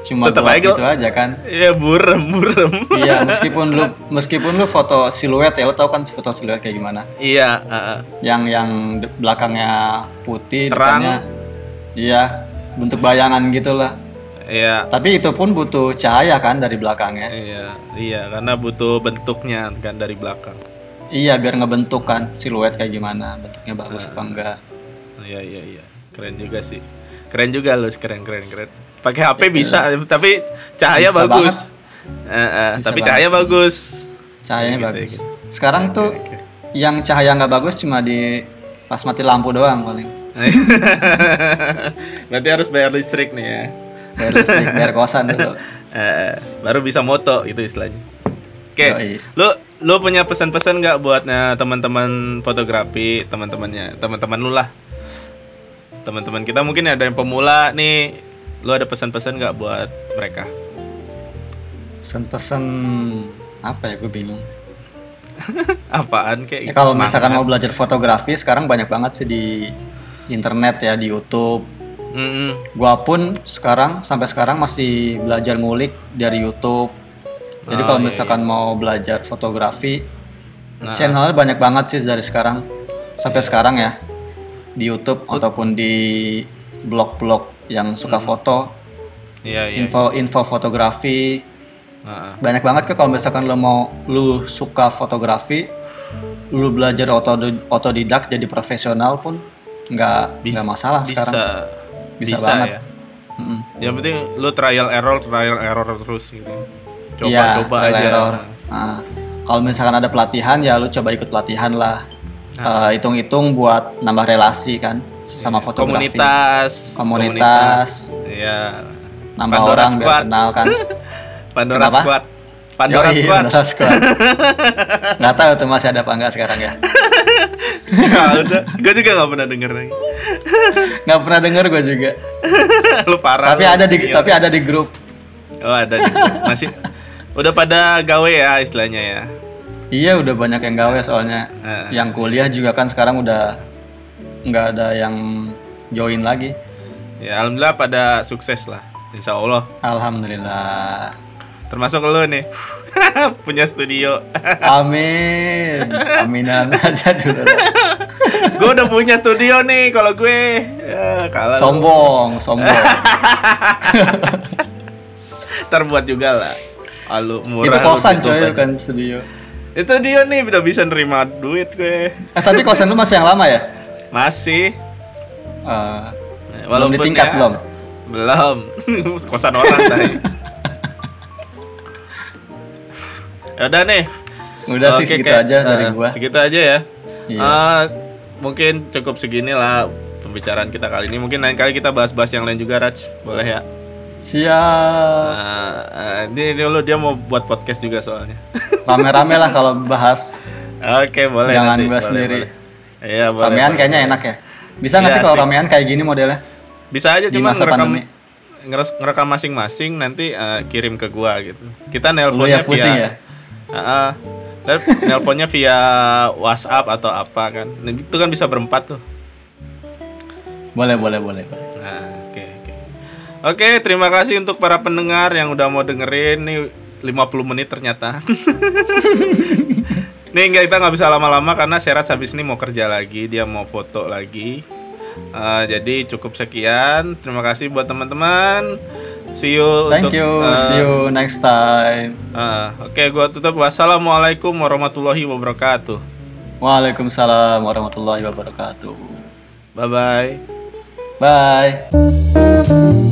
A: cuma
B: Tetep
A: gelap
B: aja
A: gitu aja kan.
B: Iya burem burem.
A: iya, meskipun lu meskipun lu foto siluet ya, lu tahu kan foto siluet kayak gimana?
B: Iya. heeh.
A: Yang yang de- belakangnya putih,
B: Terang.
A: depannya iya, bentuk bayangan gitulah.
B: Iya.
A: Tapi itu pun butuh cahaya kan dari belakangnya.
B: Iya, iya karena butuh bentuknya kan dari belakang.
A: Iya, biar ngebentuk kan siluet kayak gimana, bentuknya bagus apa enggak.
B: Iya, iya, iya. Keren juga sih. Keren juga lu, keren keren keren. pakai HP bisa, tapi cahaya
A: Bisa
B: bagus. Eh,
A: Bisa
B: tapi
A: banget.
B: cahaya bagus.
A: Cahayanya
B: Gitu,
A: bagus.
B: gitu.
A: Sekarang tuh yang cahaya nggak bagus cuma di pas mati lampu doang paling.
B: Berarti harus bayar listrik nih ya.
A: Bayar listrik, bayar kosan dulu.
B: Eh, baru bisa moto itu istilahnya. Oke,
A: Yoi.
B: lu lu punya pesan-pesan nggak buatnya teman-teman fotografi, teman-temannya, teman-teman lu lah. Teman-teman kita mungkin ada yang pemula nih. Lu ada pesan-pesan nggak buat mereka?
A: Pesan-pesan apa ya gue bingung.
B: Apaan kayak
A: Ya,
B: gitu?
A: kalau
B: Semangat.
A: misalkan mau belajar fotografi sekarang banyak banget sih di internet ya di YouTube.
B: Mm-mm.
A: Gua pun sekarang sampai sekarang masih belajar ngulik dari YouTube. Jadi
B: Oh,
A: kalau
B: iya,
A: misalkan mau belajar fotografi,
B: Nah.
A: channelnya banyak banget sih dari sekarang sampai sekarang ya di YouTube ataupun di blog-blog yang suka foto,
B: Iya, iya.
A: info info fotografi.
B: Nah,
A: Banyak banget kan kalau misalkan lo mau lu suka fotografi, lu belajar otod- otodidak jadi profesional pun nggak nggak masalah
B: bisa
A: sekarang. Bisa
B: bisa,
A: banget.
B: ya.
A: Mm-mm.
B: Yang penting lu trial error, trial error terus gitu. Coba
A: Iya,
B: coba
A: trial
B: aja.
A: error. Nah, kalau misalkan ada pelatihan ya lu coba ikut pelatihan lah.
B: Nah.
A: Eh, hitung-hitung buat nambah relasi kan sama fotografi.
B: Komunitas,
A: Komunitas.
B: Iya.
A: Nambah
B: Pandora
A: orang
B: Squad.
A: biar kenal kan.
B: Pandora
A: Kenapa?
B: Squad. Pandora
A: Yoi,
B: Squad.
A: Pandora Squad. Nggak tahu tuh masih ada apa enggak sekarang ya.
B: ya udah, gue juga gak pernah denger lagi.
A: Nggak pernah denger gue juga.
B: lu parah.
A: tapi
B: lu,
A: ada di
B: senior.
A: tapi ada di grup.
B: Oh ada di masih udah pada gawe ya istilahnya ya.
A: Iya udah banyak yang gawe soalnya.
B: Eh.
A: Yang kuliah juga kan sekarang udah nggak ada yang join lagi.
B: Ya alhamdulillah pada sukses lah. Insya Allah.
A: Alhamdulillah.
B: Termasuk lu nih. Punya studio.
A: Amin. Aminan aja dulu.
B: Gue udah punya studio nih kalau gue. Ya, kalah.
A: Sombong, sombong.
B: Ntar buat juga lah. Alu murah.
A: Itu kosan
B: gitu
A: coy
B: banyak.
A: bukan studio.
B: Itu dia nih udah bisa nerima duit gue.
A: Eh tapi kosan lu masih yang lama ya?
B: Masih.
A: Eh, belum
B: Walaupun
A: ditingkat
B: ya-
A: belum?
B: Belum. kosan orang tadi. ya udah nih.
A: Udah sih
B: Oke,
A: segitu
B: kayak-
A: aja dari
B: eh,
A: gua.
B: Segitu aja ya.
A: Iya.
B: Eh, mungkin cukup segini lah pembicaraan kita kali ini. Mungkin lain kali kita bahas-bahas yang lain juga, Raj. Boleh ya?
A: Siap.
B: Nah, eh, ini dulu dia mau buat podcast juga soalnya.
A: Rame-rame lah kalau bahas
B: Oke, boleh
A: Jangan
B: nanti. boleh,
A: sendiri.
B: boleh. Iya, boleh.
A: ramean
B: boleh,
A: kayaknya enak ya. Bisa nggak
B: Iya,
A: sih kalau ramean kayak gini modelnya?
B: Bisa aja cuma ngerekam ngerekam masing-masing nanti eh, kirim ke gua gitu. Kita nelponnya
A: ya pusing
B: via
A: ya?
B: Heeh. Dan nelponnya via WhatsApp atau apa kan. Nah, Itu kan bisa berempat tuh.
A: Boleh, boleh, boleh.
B: Nah, oke oke. Oke, terima kasih untuk para pendengar yang udah mau dengerin nih 50 menit ternyata. nih enggak kita nggak bisa lama-lama karena Serat habis ini mau kerja lagi, dia mau foto lagi. Eh, jadi cukup sekian. Terima kasih buat teman-teman. See you
A: Thank
B: untuk,
A: you.
B: eh,
A: See you next time.
B: eh, Oke, gua tutup. Wassalamualaikum warahmatullahi wabarakatuh.
A: Waalaikumsalam warahmatullahi wabarakatuh.
B: Bye bye.
A: Bye.